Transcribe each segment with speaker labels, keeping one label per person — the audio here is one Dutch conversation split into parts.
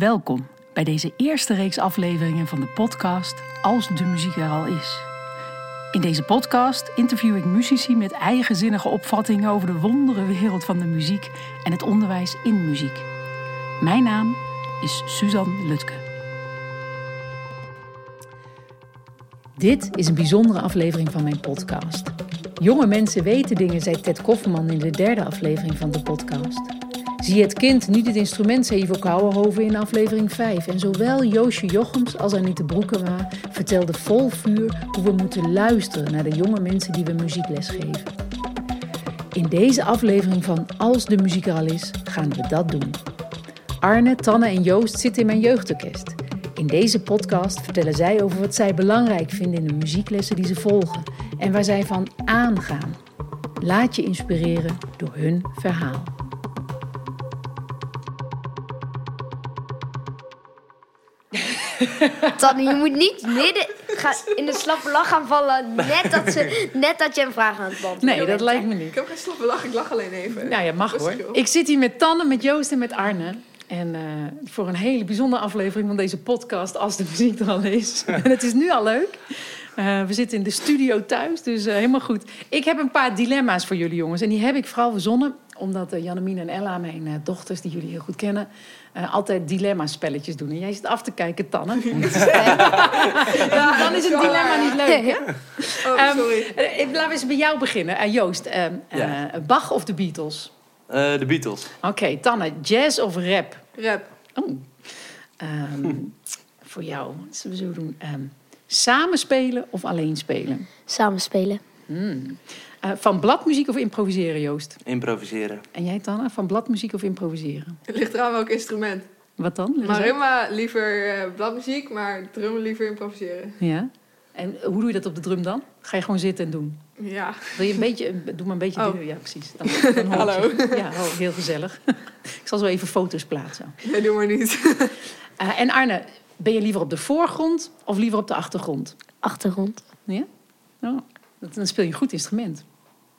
Speaker 1: Welkom bij deze eerste reeks afleveringen van de podcast Als de muziek er al is. In deze podcast interview ik muzici met eigenzinnige opvattingen over de wondere wereld van de muziek en het onderwijs in muziek. Mijn naam is Suzanne Lutke. Dit is een bijzondere aflevering van mijn podcast. Jonge mensen weten dingen, zei Ted Kofferman in de derde aflevering van de podcast. Zie het kind niet het instrument, zei Ivo Kouwenhoven in aflevering 5. En zowel Joosje Jochems als Anita Broekema vertelden vol vuur hoe we moeten luisteren naar de jonge mensen die we muziekles geven. In deze aflevering van Als de muziek er al is, gaan we dat doen. Arne, Tanne en Joost zitten in mijn jeugdorkest. In deze podcast vertellen zij over wat zij belangrijk vinden in de muzieklessen die ze volgen en waar zij van aangaan. Laat je inspireren door hun verhaal.
Speaker 2: Tanne, je moet niet midden ga- in de slappe lach gaan vallen. Net dat, ze, net dat je een vraag aan het beantwoorden
Speaker 1: Nee, dat lijkt me
Speaker 3: Ik
Speaker 1: niet.
Speaker 3: heb geen slappe lach, ik lach alleen even.
Speaker 1: Nou ja, mag hoor. Ik zit hier met Tanne, met Joost en met Arne. En eh, voor een hele bijzondere aflevering van deze podcast, als de muziek er al is. en het is nu al leuk. Eh, we zitten in de studio thuis, dus eh, helemaal goed. Ik heb een paar dilemma's voor jullie jongens. En die heb ik vooral verzonnen, omdat uh, Jannemine en Ella, mijn eh, dochters, die jullie heel goed kennen... eh, altijd dilemma-spelletjes doen. En jij zit af te kijken, Tanne. Dan is het dilemma niet leuk, hè?
Speaker 3: Oh,
Speaker 1: Ehm,
Speaker 3: sorry.
Speaker 1: eh, laten we eens bij jou beginnen. Eh, Joost, ehm,
Speaker 4: Ja.
Speaker 1: eh, Bach of de Beatles?
Speaker 4: Eh, de Beatles.
Speaker 1: Oké, Tanne, jazz of rap?
Speaker 3: Rap.
Speaker 1: Oh. Ehm, voor jou, wat zullen we zo doen? Ehm, samen spelen of alleen spelen?
Speaker 2: Samen spelen.
Speaker 1: Hmm. Eh, van bladmuziek of improviseren, Joost?
Speaker 4: Improviseren.
Speaker 1: En jij, Tanne, van bladmuziek of improviseren?
Speaker 3: Het ligt eraan welk instrument.
Speaker 1: Wat dan?
Speaker 3: Marimba liever eh, bladmuziek, maar drummen liever improviseren.
Speaker 1: Ja. En hoe doe je dat op de drum dan? Ga je gewoon zitten en doen?
Speaker 3: Ja.
Speaker 1: Wil je een beetje, doe maar een beetje.
Speaker 3: Oh.
Speaker 1: Ja, precies. Dan,
Speaker 3: Hallo.
Speaker 1: je. Ja, oh, heel gezellig. Ik zal zo even foto's plaatsen.
Speaker 3: Nee, doe maar niet.
Speaker 1: Eh, en Arne, ben je liever op de voorgrond of liever op de achtergrond?
Speaker 2: Achtergrond.
Speaker 1: Ja? Oh, dat- dan speel je een goed instrument.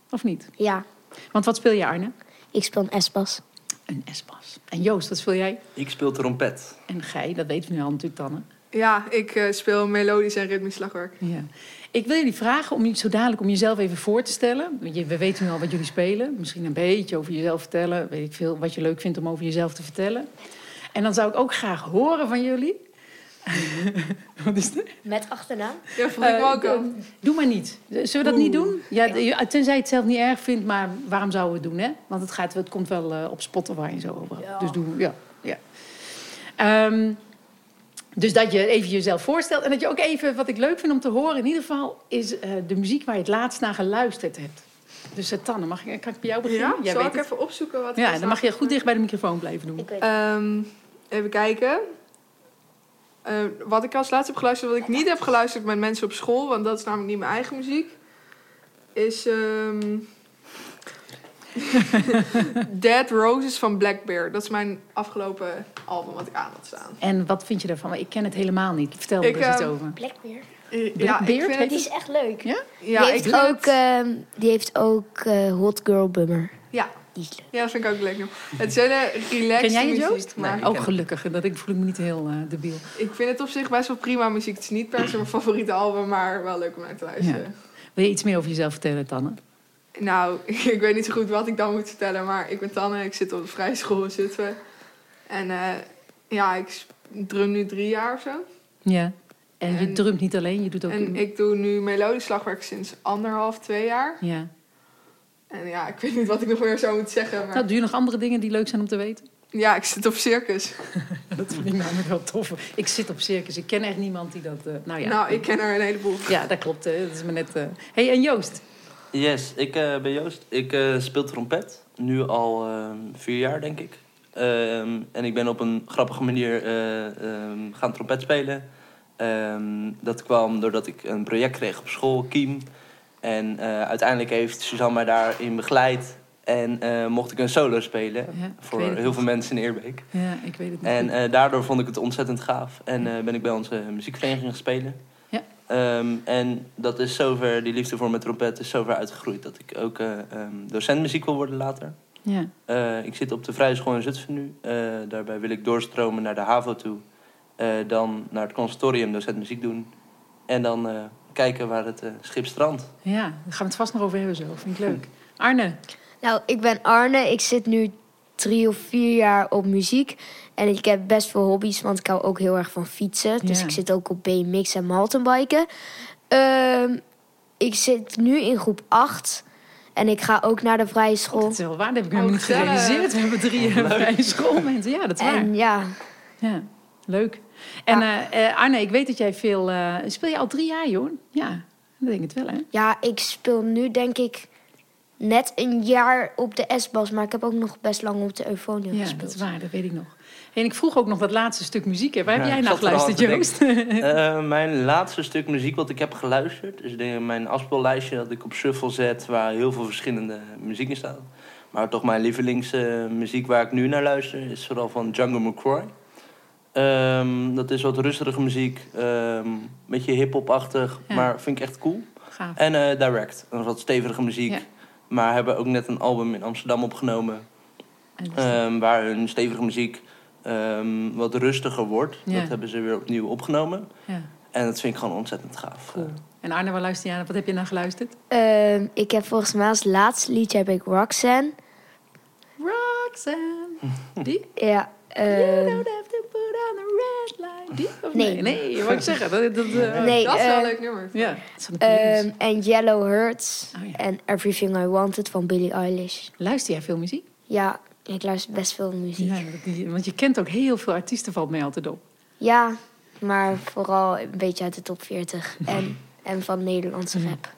Speaker 1: Of niet?
Speaker 2: Ja,
Speaker 1: Want wat speel je, Arne?
Speaker 2: ik speel een S-bas.
Speaker 1: Een S-bas. En Joost, wat speel jij?
Speaker 4: Ik speel trompet.
Speaker 1: En Gij, dat weten we nu al natuurlijk, Tanne.
Speaker 3: Ja, ik eh, speel melodisch en ritmisch slagwerk.
Speaker 1: Ja. Ik wil jullie vragen om je zo dadelijk om jezelf even voor te stellen. Want je- We weten nu al wat jullie spelen. Misschien een beetje over jezelf vertellen. Weet ik veel wat je leuk vindt om over jezelf te vertellen. En dan zou ik ook graag horen van jullie. Wat is dat?
Speaker 2: Met achternaam?
Speaker 3: Ja, vond ik ook
Speaker 1: Eh,
Speaker 3: al.
Speaker 1: Doe maar niet. Zullen we dat niet doen? Ja, tenzij je het zelf niet erg vindt, maar waarom zouden we het doen? Hè? Want het, gaat, het komt wel eh, op Spotify en zo over.
Speaker 2: Ja.
Speaker 1: Dus doe, ja. ja. Ehm, dus dat je even jezelf voorstelt. En dat je ook even, wat ik leuk vind om te horen, in ieder geval, is eh, de muziek waar je het laatst naar geluisterd hebt. Dus uh, Tanne, mag ik, kan ik bij jou beginnen?
Speaker 3: Ja,
Speaker 1: Jij
Speaker 3: zal
Speaker 1: weet
Speaker 3: ik
Speaker 1: het.
Speaker 3: even opzoeken wat
Speaker 1: Ja, dan mag je goed dicht bij de microfoon blijven doen.
Speaker 2: Ik weet
Speaker 3: Ehm, even kijken. Eh, wat ik als laatste heb geluisterd, wat ik niet heb geluisterd met mensen op school, want dat is namelijk niet mijn eigen muziek, is ehm, Dead Roses van Black Bear. Dat is mijn afgelopen album wat ik aan had staan.
Speaker 1: En wat vind je daarvan? Ik ken het helemaal niet. Vertel
Speaker 3: Ik,
Speaker 1: er eens iets
Speaker 3: ehm,
Speaker 1: over.
Speaker 2: Blackbeard.
Speaker 3: Eh,
Speaker 1: Black
Speaker 3: ik
Speaker 1: Beard
Speaker 3: vind
Speaker 1: heet
Speaker 2: Die
Speaker 3: het,
Speaker 2: is echt leuk.
Speaker 1: Ja?
Speaker 3: ja,
Speaker 2: die,
Speaker 3: ik
Speaker 2: heeft
Speaker 3: vind
Speaker 2: ook,
Speaker 3: het-
Speaker 2: ehm, die heeft ook eh, Hot Girl Bummer.
Speaker 3: ja,
Speaker 2: Die is leuk.
Speaker 3: ja, dat vind ik ook leuk. Het is hele relaxed
Speaker 1: Ken jij het,
Speaker 3: muziek,
Speaker 1: Joost?
Speaker 3: maar
Speaker 4: Nee.
Speaker 1: Ook
Speaker 4: ken-
Speaker 1: gelukkig. Dat ik voel ik me niet heel eh debiel.
Speaker 3: ik vind het op zich best wel prima muziek. Het is niet per se mijn favoriete album, maar wel leuk om naar te luisteren.
Speaker 1: Wil je iets meer over jezelf vertellen, Tanne?
Speaker 3: Nou, ik weet niet zo goed wat ik dan moet vertellen, maar ik ben Tanne, ik zit op de vrije school in Zutphen. En eh, ja, ik drum nu drie jaar of zo.
Speaker 1: Ja. En, je
Speaker 3: En-
Speaker 1: drumt niet alleen, je doet ook...
Speaker 3: En ik doe nu melodisch slagwerk sinds anderhalf, twee jaar.
Speaker 1: Ja.
Speaker 3: En ja, ik weet niet wat ik nog meer zou moeten zeggen, maar
Speaker 1: Nou, doe je nog andere dingen die leuk zijn om te weten?
Speaker 3: ja, ik zit op circus.
Speaker 1: Dat vind ik namelijk wel tof. Ik zit op circus. Ik ken echt niemand die dat... eh, nou ja.
Speaker 3: Nou, ik ken er een heleboel.
Speaker 1: Ja, dat klopt. Hè. Dat is me net... eh. hey, en Joost?
Speaker 4: Yes, ik eh, ben Joost. Ik eh, speel trompet. Nu al ehm, vier jaar, denk ik. Ehm, en ik ben op een grappige manier eh, ehm, gaan trompet spelen. Ehm, dat kwam doordat ik een project kreeg op school, Kiem. En eh, uiteindelijk heeft Suzanne mij daarin begeleid. En eh, mocht ik een solo spelen
Speaker 1: Ja,
Speaker 4: voor heel veel mensen in Eerbeek.
Speaker 1: Ja, ik weet het niet.
Speaker 4: En eh, daardoor vond ik het ontzettend gaaf. En ben ik bij onze muziekvereniging gaan spelen.
Speaker 1: Ja.
Speaker 4: Ehm, en dat is zover, die liefde voor mijn trompet is zover uitgegroeid dat ik ook eh, ehm, docent muziek wil worden later.
Speaker 1: Ja.
Speaker 4: Ik zit op de Vrije School in Zutphen nu. Daarbij wil ik doorstromen naar de HAVO toe. Dan naar het conservatorium docent muziek doen. En dan kijken waar het eh, schip strandt.
Speaker 1: ja, daar gaan we het vast nog over hebben zo. Vind ik leuk. Arne,
Speaker 2: Nou, ik ben Arne. Ik zit nu drie of vier jaar op muziek. En ik heb best veel hobby's, want ik hou ook heel erg van fietsen. Dus
Speaker 1: Ja.
Speaker 2: ik zit ook op BMX en mountainbiken. Ehm, ik zit nu in groep 8. En ik ga ook naar de vrije school.
Speaker 1: dat is wel waar. Dat heb ik helemaal niet
Speaker 3: gezellig.
Speaker 1: gerealiseerd. We hebben drie eh, vrije schoolmensen. Ja, dat is waar.
Speaker 2: En ja,
Speaker 1: Ja, leuk. En eh, eh, Arne, ik weet dat jij veel... eh, speel je al drie jaar, joh? Ja, dat denk ik het wel, hè?
Speaker 2: ja, ik speel nu denk ik net een jaar op de S-bas. Maar ik heb ook nog best lang op de Eufonia
Speaker 1: Ja,
Speaker 2: gespeeld.
Speaker 1: dat is waar. Dat weet ik nog. En ik vroeg ook nog dat laatste stuk muziek. Hè. Waar heb
Speaker 4: Ja,
Speaker 1: jij naar
Speaker 4: er
Speaker 1: geluisterd, Joost?
Speaker 4: Eh, mijn laatste stuk muziek wat ik heb geluisterd... is de, mijn afspeellijstje dat ik op shuffle zet... waar heel veel verschillende muziek in staat. Maar toch mijn lievelingsmuziek waar ik nu naar luister... is vooral van Django McCroy. Ehm, dat is wat rustige muziek. Een beetje hip-hop-achtig,
Speaker 1: Ja.
Speaker 4: maar vind ik echt cool.
Speaker 1: Gaaf.
Speaker 4: En eh, Direct, dat is wat stevige muziek.
Speaker 1: Ja.
Speaker 4: Maar hebben ook net een album in Amsterdam opgenomen...
Speaker 1: En
Speaker 4: Ehm, waar hun stevige muziek ehm, wat rustiger wordt.
Speaker 1: Ja.
Speaker 4: Dat hebben ze weer opnieuw opgenomen.
Speaker 1: ja,
Speaker 4: En dat vind ik gewoon ontzettend gaaf.
Speaker 1: cool. En Arne, waar luister jij naar? Wat heb je naar geluisterd?
Speaker 2: Ehm, ik heb volgens mij als laatste liedje heb ik Roxanne.
Speaker 1: Roxanne. Die?
Speaker 2: Ja,
Speaker 1: You
Speaker 2: ehm,
Speaker 1: on the red light. Die? Of
Speaker 2: Nee.
Speaker 1: nee? Nee, je wou ik zeggen. Dat, dat, eh,
Speaker 2: Nee,
Speaker 3: dat is wel
Speaker 2: eh,
Speaker 3: een leuk nummer.
Speaker 1: Ja,
Speaker 2: ehm, en Yellow Hurts.
Speaker 1: Oh, ja.
Speaker 2: En Everything I Wanted van Billie Eilish.
Speaker 1: Luister jij veel muziek?
Speaker 2: Ja, ik luister best veel muziek.
Speaker 1: Ja,
Speaker 2: Ja,
Speaker 1: die- want je kent ook heel veel artiesten, valt mij altijd op.
Speaker 2: maar vooral een beetje uit de top 40. En, en van Nederlandse
Speaker 1: Mhm.
Speaker 2: rap.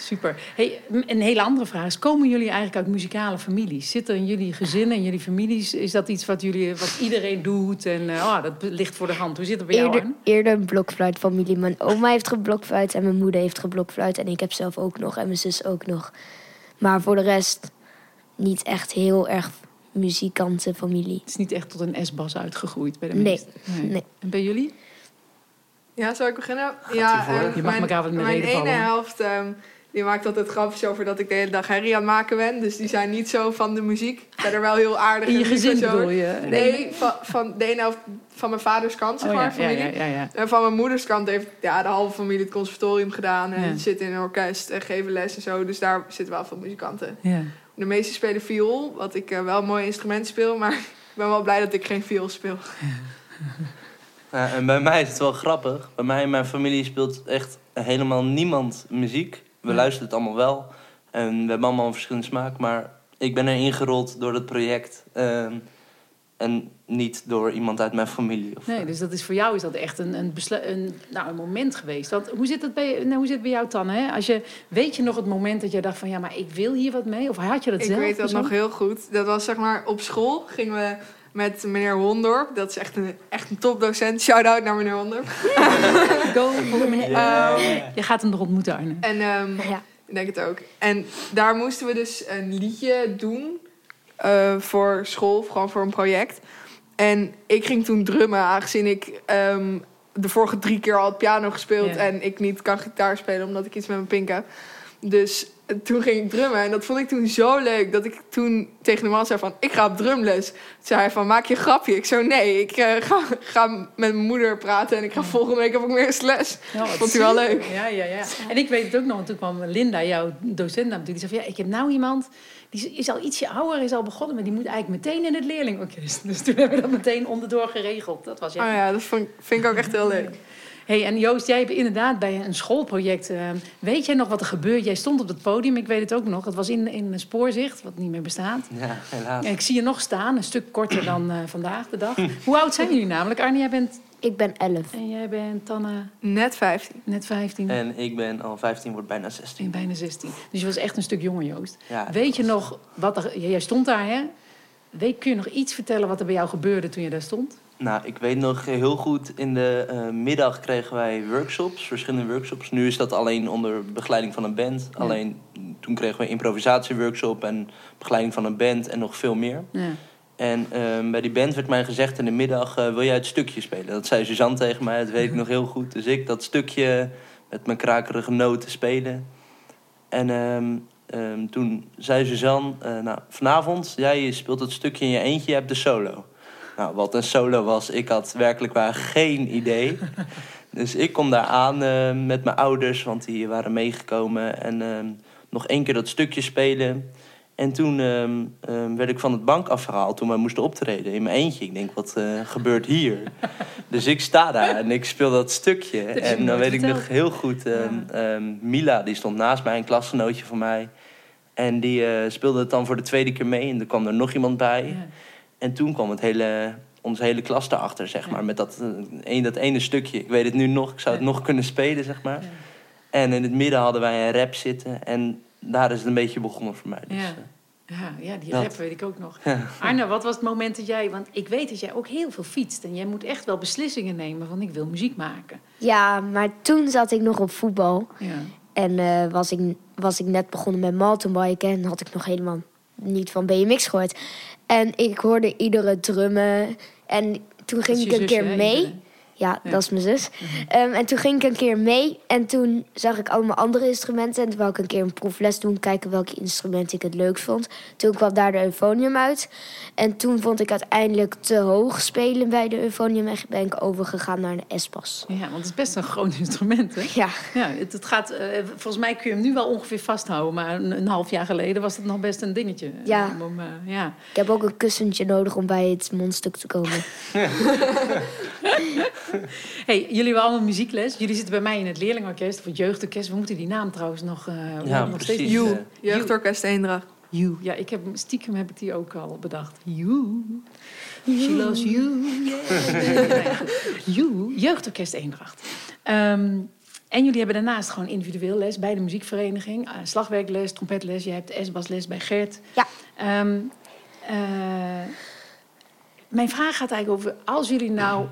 Speaker 1: Super. Hey, een hele andere vraag is: komen jullie eigenlijk uit muzikale families? Zit er in jullie gezinnen en jullie families? Is dat iets wat, jullie, wat iedereen doet? En eh, oh, dat ligt voor de hand. Hoe zit het bij jou,
Speaker 2: Eerder,
Speaker 1: Arne?
Speaker 2: eerder een blokfluitfamilie. Mijn oma heeft geblokfluit en mijn moeder heeft geblokfluit. En ik heb zelf ook nog en mijn zus ook nog. Maar voor de rest niet echt heel erg muzikante familie.
Speaker 1: Het is niet echt tot een S-bas uitgegroeid bij de
Speaker 2: Nee,
Speaker 1: meesten.
Speaker 2: nee.
Speaker 1: En bij jullie?
Speaker 3: Ja, zal ik beginnen? ja,
Speaker 4: voor.
Speaker 3: ehm,
Speaker 1: Je mag
Speaker 3: mijn,
Speaker 1: elkaar wat in de
Speaker 3: mijn ene helft ehm, die maakt altijd grapjes over dat ik de hele dag herrie aan het maken ben. Dus die zijn niet zo van de muziek. Verder wel heel aardig.
Speaker 1: In je gezin
Speaker 3: zo.
Speaker 1: bedoel je?
Speaker 3: Nee, van, van de ene helft van mijn vaders kant, zeg
Speaker 1: Oh,
Speaker 3: maar,
Speaker 1: ja,
Speaker 3: familie.
Speaker 1: ja, ja, ja.
Speaker 3: En van mijn moeders kant heeft ja, de halve familie het conservatorium gedaan. En
Speaker 1: Ja.
Speaker 3: zit in een orkest en geven les en zo. Dus daar zitten wel veel muzikanten.
Speaker 1: ja.
Speaker 3: De meeste spelen viool, wat ik eh, wel een mooi instrument speel. Maar ik ben wel blij dat ik geen viool speel.
Speaker 4: Ja, en bij mij is het wel grappig. Bij mij en mijn familie speelt echt helemaal niemand muziek. We
Speaker 1: Ja.
Speaker 4: luisteren het allemaal wel. En we hebben allemaal een verschillende smaak. Maar ik ben er ingerold door het project. ehm, en niet door iemand uit mijn familie. Of,
Speaker 1: Nee, dus dat is voor jou is dat echt een, een, een, nou, een moment geweest. Want hoe zit het bij, nou, hoe zit het bij jou, Tanne? Hè? Als je, weet je nog het moment dat je dacht van... ja, maar ik wil hier wat mee? Of had je dat
Speaker 3: Ik
Speaker 1: zelf?
Speaker 3: weet dat nog heel goed. Dat was zeg maar op school gingen we met meneer Hondorp. Dat is echt een, echt een topdocent. Shout-out naar meneer Hondorp.
Speaker 1: Go voor meneer.
Speaker 4: Ja.
Speaker 1: Je gaat hem nog ontmoeten, Arne.
Speaker 3: En ehm,
Speaker 2: Ja.
Speaker 3: ik denk het ook. En daar moesten we dus een liedje doen eh, voor school, gewoon voor een project. En ik ging toen drummen, aangezien ik ehm, de vorige drie keer al het piano gespeeld
Speaker 1: Ja.
Speaker 3: en ik niet kan gitaar spelen omdat ik iets met mijn pink heb. Dus toen ging ik drummen en dat vond ik toen zo leuk dat ik toen tegen de man zei van ik ga op drumles. Toen zei hij van maak je een grapje. Ik zo nee, ik eh, ga, ga met mijn moeder praten en ik ga volgende week heb ik eens les.
Speaker 1: Ja,
Speaker 3: Vond hij wel leuk.
Speaker 1: Ja, ja, ja. En ik weet het ook nog, want toen kwam Linda, jouw docent, toe. Die zei van, ja, ik heb nou iemand, die is al ietsje ouder, is al begonnen, maar die moet eigenlijk meteen in het leerlingorkest. Dus toen hebben we dat meteen onderdoor geregeld. Dat was ja.
Speaker 3: Oh ja, dat vond, vind ik ook echt heel leuk.
Speaker 1: Hey, en Joost, jij hebt inderdaad bij een schoolproject. eh, weet jij nog wat er gebeurde? Jij stond op het podium, ik weet het ook nog. Het was in, in een spoorzicht, wat niet meer bestaat.
Speaker 4: Ja, helaas.
Speaker 1: En ik zie je nog staan, een stuk korter dan eh, vandaag de dag. Hoe oud zijn jullie namelijk? Arne, jij bent,
Speaker 2: Ik ben 11.
Speaker 1: en jij bent Tanne
Speaker 3: Net 15.
Speaker 1: net 15.
Speaker 4: En ik ben al 15, wordt bijna 16.
Speaker 1: En bijna 16. Dus je was echt een stuk jonger, Joost.
Speaker 4: Ja,
Speaker 1: Weet je nog wat er. Jij stond daar, hè? Weet, kun je nog iets vertellen wat er bij jou gebeurde toen je daar stond?
Speaker 4: Nou, ik weet nog heel goed, in de eh, middag kregen wij workshops, verschillende workshops. Nu is dat alleen onder begeleiding van een band.
Speaker 1: Ja.
Speaker 4: Alleen toen kregen we improvisatieworkshop en begeleiding van een band en nog veel meer.
Speaker 1: Ja.
Speaker 4: En ehm, bij die band werd mij gezegd in de middag, eh, wil jij het stukje spelen? Dat zei Suzanne tegen mij, dat weet ik nog heel goed. Dus ik dat stukje met mijn krakerige noten spelen. En ehm, ehm, toen zei Suzanne, eh, nou, vanavond, jij speelt het stukje in je eentje, je hebt de solo. Nou, wat een solo was, ik had werkelijk waar geen idee. dus ik kom daar aan eh, met mijn ouders, want die waren meegekomen. En ehm, nog één keer dat stukje spelen. En toen ehm, ehm, werd ik van het bank afgehaald toen wij moesten optreden in mijn eentje. Ik denk, wat eh, gebeurt hier? dus ik sta daar en ik speel dat stukje. en dan weet ik nog heel goed, Mila die stond naast mij, een klasgenootje van mij. En die eh, speelde het dan voor de tweede keer mee. En er kwam er nog iemand bij.
Speaker 1: Ja.
Speaker 4: En toen kwam het hele, onze hele klas erachter, zeg
Speaker 1: Ja.
Speaker 4: maar. Met dat, eh, een, dat ene stukje. Ik weet het nu nog, ik zou het
Speaker 1: Ja.
Speaker 4: nog kunnen spelen, zeg maar.
Speaker 1: Ja.
Speaker 4: En in het midden hadden wij een rap zitten. En daar is het een beetje begonnen voor mij. Dus,
Speaker 1: Ja.
Speaker 4: eh,
Speaker 1: Ja, die
Speaker 4: Dat.
Speaker 1: rap weet ik ook nog.
Speaker 4: Ja.
Speaker 1: Arno, wat was het moment dat jij... Want ik weet dat jij ook heel veel fietst. En jij moet echt wel beslissingen nemen van ik wil muziek maken.
Speaker 2: Ja, maar toen zat ik nog op voetbal.
Speaker 1: Ja.
Speaker 2: En eh, was, ik, was ik net begonnen met mountainbiken. En had ik nog helemaal niet van BMX gehoord. En ik hoorde iedere drummen. En toen ging ik een keer mee. Ja,
Speaker 1: Ja. Mhm.
Speaker 2: dat is mijn zus. Ehm, en toen ging ik een keer mee. En toen zag ik allemaal andere instrumenten. En toen wou ik een keer een proefles doen. Kijken welke instrumenten ik het leuk vond. Toen kwam daar de euphonium uit. En toen vond ik uiteindelijk te hoog spelen bij de euphonium. En ben ik overgegaan naar de S-pas.
Speaker 1: Ja, want het is best een groot instrument, hè?
Speaker 2: Ja,
Speaker 1: Ja, het, het gaat, eh, volgens mij kun je hem nu wel ongeveer vasthouden. Maar een, een half jaar geleden was het nog best een dingetje.
Speaker 2: Ja.
Speaker 1: Eh, om, eh, ja.
Speaker 2: ik heb ook een kussentje nodig om bij het mondstuk te komen.
Speaker 1: Hey, jullie hebben allemaal muziekles. Jullie zitten bij mij in het leerlingorkest of het jeugdorkest. We moeten die naam trouwens nog, eh
Speaker 4: Ja,
Speaker 1: nog
Speaker 4: precies.
Speaker 1: steeds...
Speaker 3: You,
Speaker 4: eh,
Speaker 3: Jeugdorkest Eendracht.
Speaker 1: You. Ja, ik heb, stiekem heb ik die ook al bedacht. You. She loves you. Yeah. You. Jeugdorkest Eendracht. Ehm, en jullie hebben daarnaast gewoon individueel les bij de muziekvereniging. eh, slagwerkles, trompetles. Je hebt S-basles bij Gert.
Speaker 2: Ja.
Speaker 1: Ehm, eh, mijn vraag gaat eigenlijk over... Als jullie nou...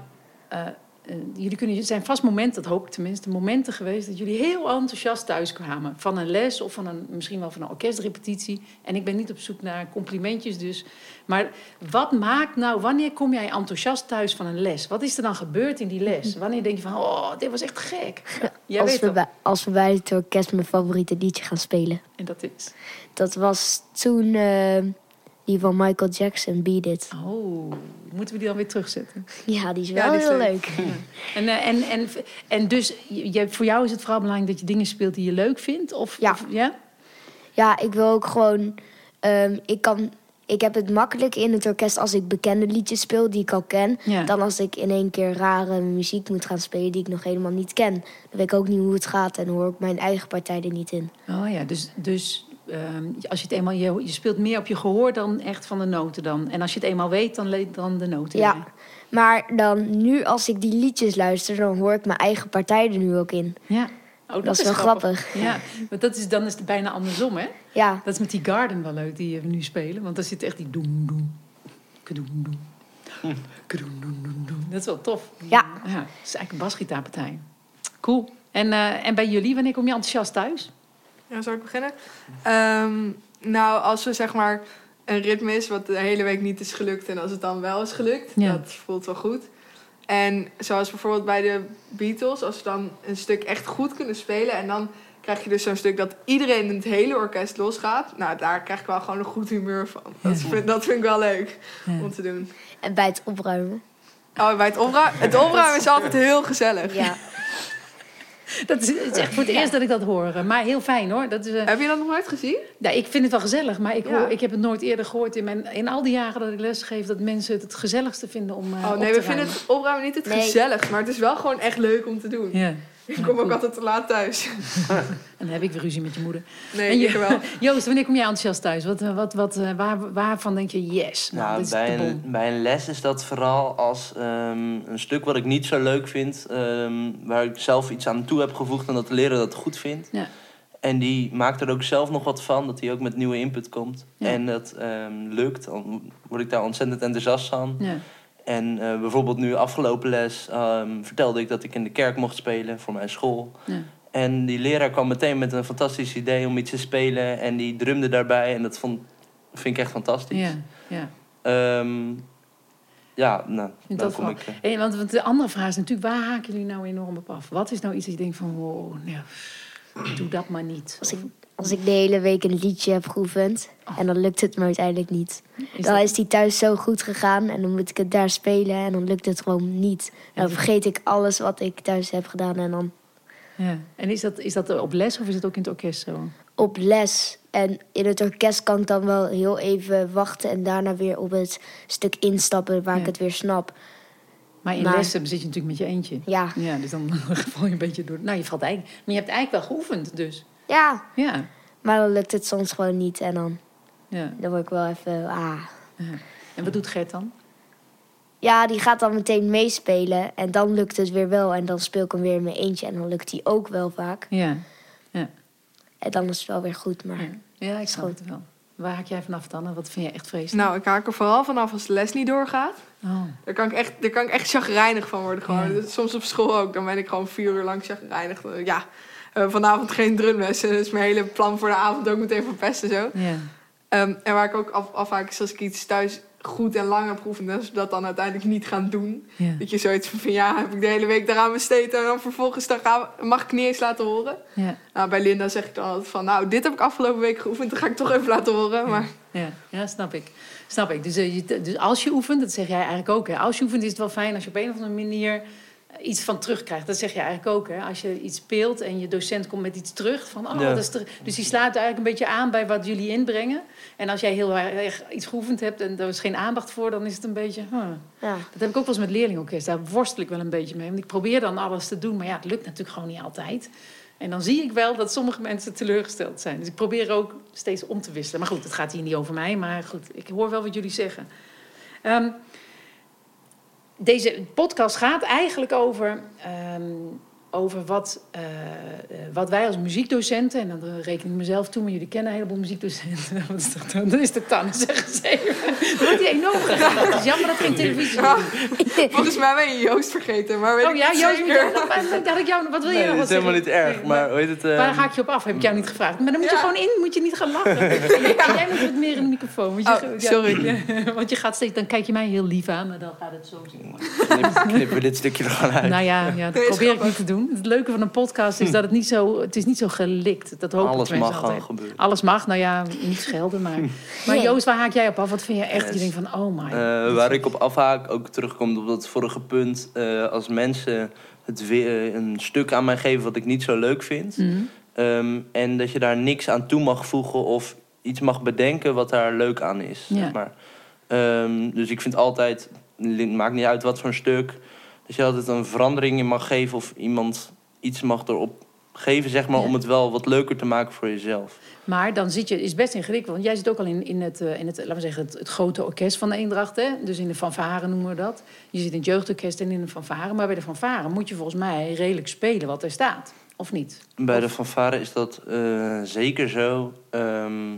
Speaker 1: eh, eh, jullie kunnen, het zijn vast momenten, dat hoop ik tenminste, momenten geweest dat jullie heel enthousiast thuiskwamen. Van een les of van een, misschien wel van een orkestrepetitie. En ik ben niet op zoek naar complimentjes dus. Maar wat maakt nou, wanneer kom jij enthousiast thuis van een les? Wat is er dan gebeurd in die les? Wanneer denk je van, oh, dit was echt gek. Jij
Speaker 2: als,
Speaker 1: weet
Speaker 2: we bij, als we bij het orkest mijn favoriete liedje gaan spelen.
Speaker 1: En dat is.
Speaker 2: Dat was toen eh, die van Michael Jackson, Beat It.
Speaker 1: Oh, moeten we die dan weer terugzetten?
Speaker 2: Ja, die is
Speaker 3: Ja,
Speaker 2: wel
Speaker 3: die is
Speaker 2: heel
Speaker 3: leuk.
Speaker 2: leuk.
Speaker 1: En, eh, en, en, en dus, je, voor jou is het vooral belangrijk dat je dingen speelt die je leuk vindt? Of,
Speaker 2: Ja.
Speaker 1: Of, ja?
Speaker 2: Ja, ik wil ook gewoon... ehm, ik, kan, ik heb het makkelijk in het orkest als ik bekende liedjes speel die ik al ken.
Speaker 1: Ja.
Speaker 2: Dan als ik in één keer rare muziek moet gaan spelen die ik nog helemaal niet ken. Dan weet ik ook niet hoe het gaat en hoor ik mijn eigen partij er niet in.
Speaker 1: Oh ja, dus, dus ehm, als je het eenmaal, je, je speelt meer op je gehoor dan echt van de noten dan. En als je het eenmaal weet, dan, le- dan de noten.
Speaker 2: Ja. Maar dan nu als ik die liedjes luister, dan hoor ik mijn eigen partij er nu ook in.
Speaker 1: ja. Oh, dat,
Speaker 2: Dat, is wel grappig.
Speaker 1: Ja, want dat is, dan is het bijna andersom, hè?
Speaker 2: Ja,
Speaker 1: Dat is met die Garden wel leuk die we nu spelen. Want daar zit echt die doem doem. Kadoem doem. Kadoem doem doem doem. Dat is wel tof.
Speaker 2: Ja.
Speaker 1: ja het is eigenlijk een basgitaarpartij. Cool. En, eh, en bij jullie, wanneer kom je enthousiast thuis?
Speaker 3: Ja, zal ik beginnen? Ehm, nou, als we zeg maar een ritme is wat de hele week niet is gelukt en als het dan wel is gelukt,
Speaker 1: Ja.
Speaker 3: dat voelt wel goed. En zoals bijvoorbeeld bij de Beatles, als we dan een stuk echt goed kunnen spelen en dan krijg je dus zo'n stuk dat iedereen in het hele orkest losgaat. Nou, daar krijg ik wel gewoon een goed humeur van. Dat, vind, dat vind ik wel leuk
Speaker 1: Ja.
Speaker 3: om te doen.
Speaker 2: en bij het opruimen.
Speaker 3: Oh, bij het opruimen, het opruimen is altijd heel gezellig.
Speaker 2: Ja,
Speaker 1: Dat is, het is echt voor het eerst dat ik dat hoor. Maar heel fijn hoor. Dat is, eh,
Speaker 3: Heb je dat nog nooit gezien?
Speaker 1: Ja, ik vind het wel gezellig, maar ik,
Speaker 3: Ja.
Speaker 1: hoor, ik heb het nooit eerder gehoord in, mijn, in al die jaren dat ik les geef, dat mensen het het gezelligste vinden om. eh,
Speaker 3: Oh
Speaker 1: op
Speaker 3: nee,
Speaker 1: te
Speaker 3: we vinden het opruimen niet het
Speaker 2: Nee.
Speaker 3: gezelligst, maar het is wel gewoon echt leuk om te doen.
Speaker 1: Ja.
Speaker 3: Ik kom ook altijd te laat thuis.
Speaker 1: En dan heb ik weer ruzie met je moeder.
Speaker 3: Nee,
Speaker 1: en
Speaker 3: ik wel.
Speaker 1: Joost, wanneer kom jij enthousiast thuis? Wat, eh, wat, wat, eh, waar, waarvan denk je, yes, nou,
Speaker 4: Nou,
Speaker 1: dit
Speaker 4: bij, een, bij een les is dat vooral als ehm, een stuk wat ik niet zo leuk vind, ehm, waar ik zelf iets aan toe heb gevoegd en dat de leraar dat goed vindt.
Speaker 1: Ja.
Speaker 4: En die maakt er ook zelf nog wat van, dat hij ook met nieuwe input komt.
Speaker 1: Ja.
Speaker 4: En dat ehm, lukt, dan word ik daar ontzettend enthousiast van.
Speaker 1: Ja.
Speaker 4: En eh, bijvoorbeeld nu afgelopen les ehm, vertelde ik dat ik in de kerk mocht spelen voor mijn school.
Speaker 1: Ja.
Speaker 4: En die leraar kwam meteen met een fantastisch idee om iets te spelen. En die drumde daarbij en dat vond, vind ik echt fantastisch.
Speaker 1: Ja, ja.
Speaker 4: Ehm, ja, nou,
Speaker 1: vind dat
Speaker 4: kom
Speaker 1: wel-
Speaker 4: ik... eh,
Speaker 1: Hey, want, want de andere vraag is natuurlijk, waar haken jullie nou enorm op af? Wat is nou iets dat je denkt van, wow, ja, doe dat maar niet.
Speaker 2: Als ik, als ik de hele week een liedje heb geoefend en dan lukt het me uiteindelijk niet.
Speaker 1: Is
Speaker 2: dan
Speaker 1: dat-
Speaker 2: is die thuis zo goed gegaan en dan moet ik het daar spelen en dan lukt het gewoon niet. Dan vergeet ik alles wat ik thuis heb gedaan en dan
Speaker 1: ja. En is dat, is dat op les of is het ook in het orkest zo?
Speaker 2: op les. En in het orkest kan ik dan wel heel even wachten en daarna weer op het stuk instappen waar
Speaker 1: Ja.
Speaker 2: ik het weer snap.
Speaker 1: Maar in
Speaker 2: Maar-
Speaker 1: lessen zit je natuurlijk met je eentje.
Speaker 2: Ja,
Speaker 1: Ja, dus dan val je een beetje door. Nou, je valt eigenlijk. Maar je hebt eigenlijk wel geoefend, dus.
Speaker 2: Ja,
Speaker 1: Ja.
Speaker 2: maar dan lukt het soms gewoon niet en dan,
Speaker 1: ja.
Speaker 2: dan word ik wel even... Ah.
Speaker 1: ja. En wat doet Gert dan?
Speaker 2: Ja, die gaat dan meteen meespelen en dan lukt het weer wel. En dan speel ik hem weer in mijn eentje en dan lukt die ook wel vaak.
Speaker 1: Ja.
Speaker 2: En dan is het wel weer goed, maar...
Speaker 1: Ja, ja ik snap het wel. Waar haak jij vanaf dan? En wat vind je echt vreselijk?
Speaker 3: Nou, ik haak er vooral vanaf als de les niet doorgaat.
Speaker 1: Oh.
Speaker 3: Daar kan ik echt, daar kan ik echt chagrijnig van worden. Gewoon.
Speaker 1: Ja.
Speaker 3: Soms op school ook. Dan ben ik gewoon vier uur lang chagrijnig. Ja, vanavond geen drumlessen. Dus mijn hele plan voor de avond ook meteen verpesten zo.
Speaker 1: Ja.
Speaker 3: Ehm, en waar ik ook af, afhaak is als ik iets thuis goed en lang heb geoefend... en ze dat dan uiteindelijk niet gaan doen.
Speaker 1: Ja.
Speaker 3: Dat je zoiets van, van, ja, heb ik de hele week daaraan besteed... en dan vervolgens dan we- mag ik niet eens laten horen.
Speaker 1: Ja.
Speaker 3: Nou, bij Linda zeg ik dan altijd van... nou, dit heb ik afgelopen week geoefend, dat ga ik toch even laten horen. Maar
Speaker 1: Ja, ja, snap ik. Snap ik. Dus, eh, je, dus als je oefent, dat zeg jij eigenlijk ook. Hè? Als je oefent is het wel fijn als je op een of andere manier iets van terugkrijgt. Dat zeg je eigenlijk ook. Hè? Als je iets speelt en je docent komt met iets terug. Van, oh,
Speaker 4: Ja.
Speaker 1: dat is ter- Dus die sluit eigenlijk een beetje aan bij wat jullie inbrengen. En als jij heel erg iets geoefend hebt en er is geen aandacht voor, dan is het een beetje. huh.
Speaker 2: Ja.
Speaker 1: Dat heb ik ook wel eens met leerlingenorkest. Daar worstel ik wel een beetje mee. Want ik probeer dan alles te doen, maar ja, het lukt natuurlijk gewoon niet altijd. En dan zie ik wel dat sommige mensen teleurgesteld zijn. Dus ik probeer ook steeds om te wisselen. Maar goed, het gaat hier niet over mij. Maar goed, ik hoor wel wat jullie zeggen. Ehm, deze podcast gaat eigenlijk over, ehm, over wat, eh, eh, wat wij als muziekdocenten... en dan reken ik mezelf toe, maar jullie kennen een heleboel muziekdocenten. Wat is dat dan? Dat is de tanne, zeggen ze even. Dan wordt hij enorm gelachen. Het is jammer dat er geen televisie
Speaker 3: Ja.
Speaker 1: is.
Speaker 3: volgens mij ben je Joost vergeten. Maar weet
Speaker 1: Oh
Speaker 3: ik
Speaker 1: ja,
Speaker 3: niet
Speaker 1: Joost, dat had ik jou, wat wil je nog
Speaker 4: dat
Speaker 1: wat
Speaker 4: is helemaal
Speaker 1: zeggen?
Speaker 4: niet erg.
Speaker 1: Nee,
Speaker 4: Maar hoe heet het? eh,
Speaker 1: Waar haak je op af? Heb ik jou niet gevraagd. Maar dan moet je
Speaker 3: Ja.
Speaker 1: gewoon in, moet je niet gaan lachen. En jij moet wat meer in de microfoon. Want je,
Speaker 3: Oh,
Speaker 1: ja,
Speaker 3: sorry.
Speaker 1: ja, want je gaat steeds, dan kijk je mij heel lief aan, maar dan gaat het zo zien.
Speaker 4: knip- knippen we dit stukje er gewoon uit.
Speaker 1: Nou ja, ja dat probeer ik niet te doen. Het leuke van een podcast is dat het niet zo, het is niet zo gelikt. Dat hopen
Speaker 4: Alles mag
Speaker 1: altijd.
Speaker 4: gewoon gebeuren.
Speaker 1: Alles mag, nou ja, niet schelden, maar... Maar
Speaker 2: Nee.
Speaker 1: Joost, waar haak jij op af? Wat vind je echt? Je
Speaker 4: Yes.
Speaker 1: denkt van, oh my.
Speaker 4: Eh, waar ik op afhaak, ook terugkomt op dat vorige punt. eh, als mensen het weer, een stuk aan mij geven wat ik niet zo leuk vind.
Speaker 1: Mhm.
Speaker 4: ehm, en dat je daar niks aan toe mag voegen of iets mag bedenken wat daar leuk aan is.
Speaker 1: Ja.
Speaker 4: Zeg maar. Ehm, dus ik vind altijd, het maakt niet uit wat voor een stuk. Dat je altijd een verandering in mag geven of iemand iets mag erop geven, zeg maar,
Speaker 1: Ja.
Speaker 4: om het wel wat leuker te maken voor jezelf.
Speaker 1: Maar dan zit je, is best ingewikkeld. Want jij zit ook al in, in, het, eh, in het, laten we zeggen, het, het grote orkest van de Eendracht. Hè? Dus in de fanfare noemen we dat. Je zit in het jeugdorkest en in de fanfare. Maar bij de fanfare moet je volgens mij redelijk spelen wat er staat. Of niet?
Speaker 4: Bij
Speaker 1: Of-
Speaker 4: de fanfare is dat eh, zeker zo. Ehm,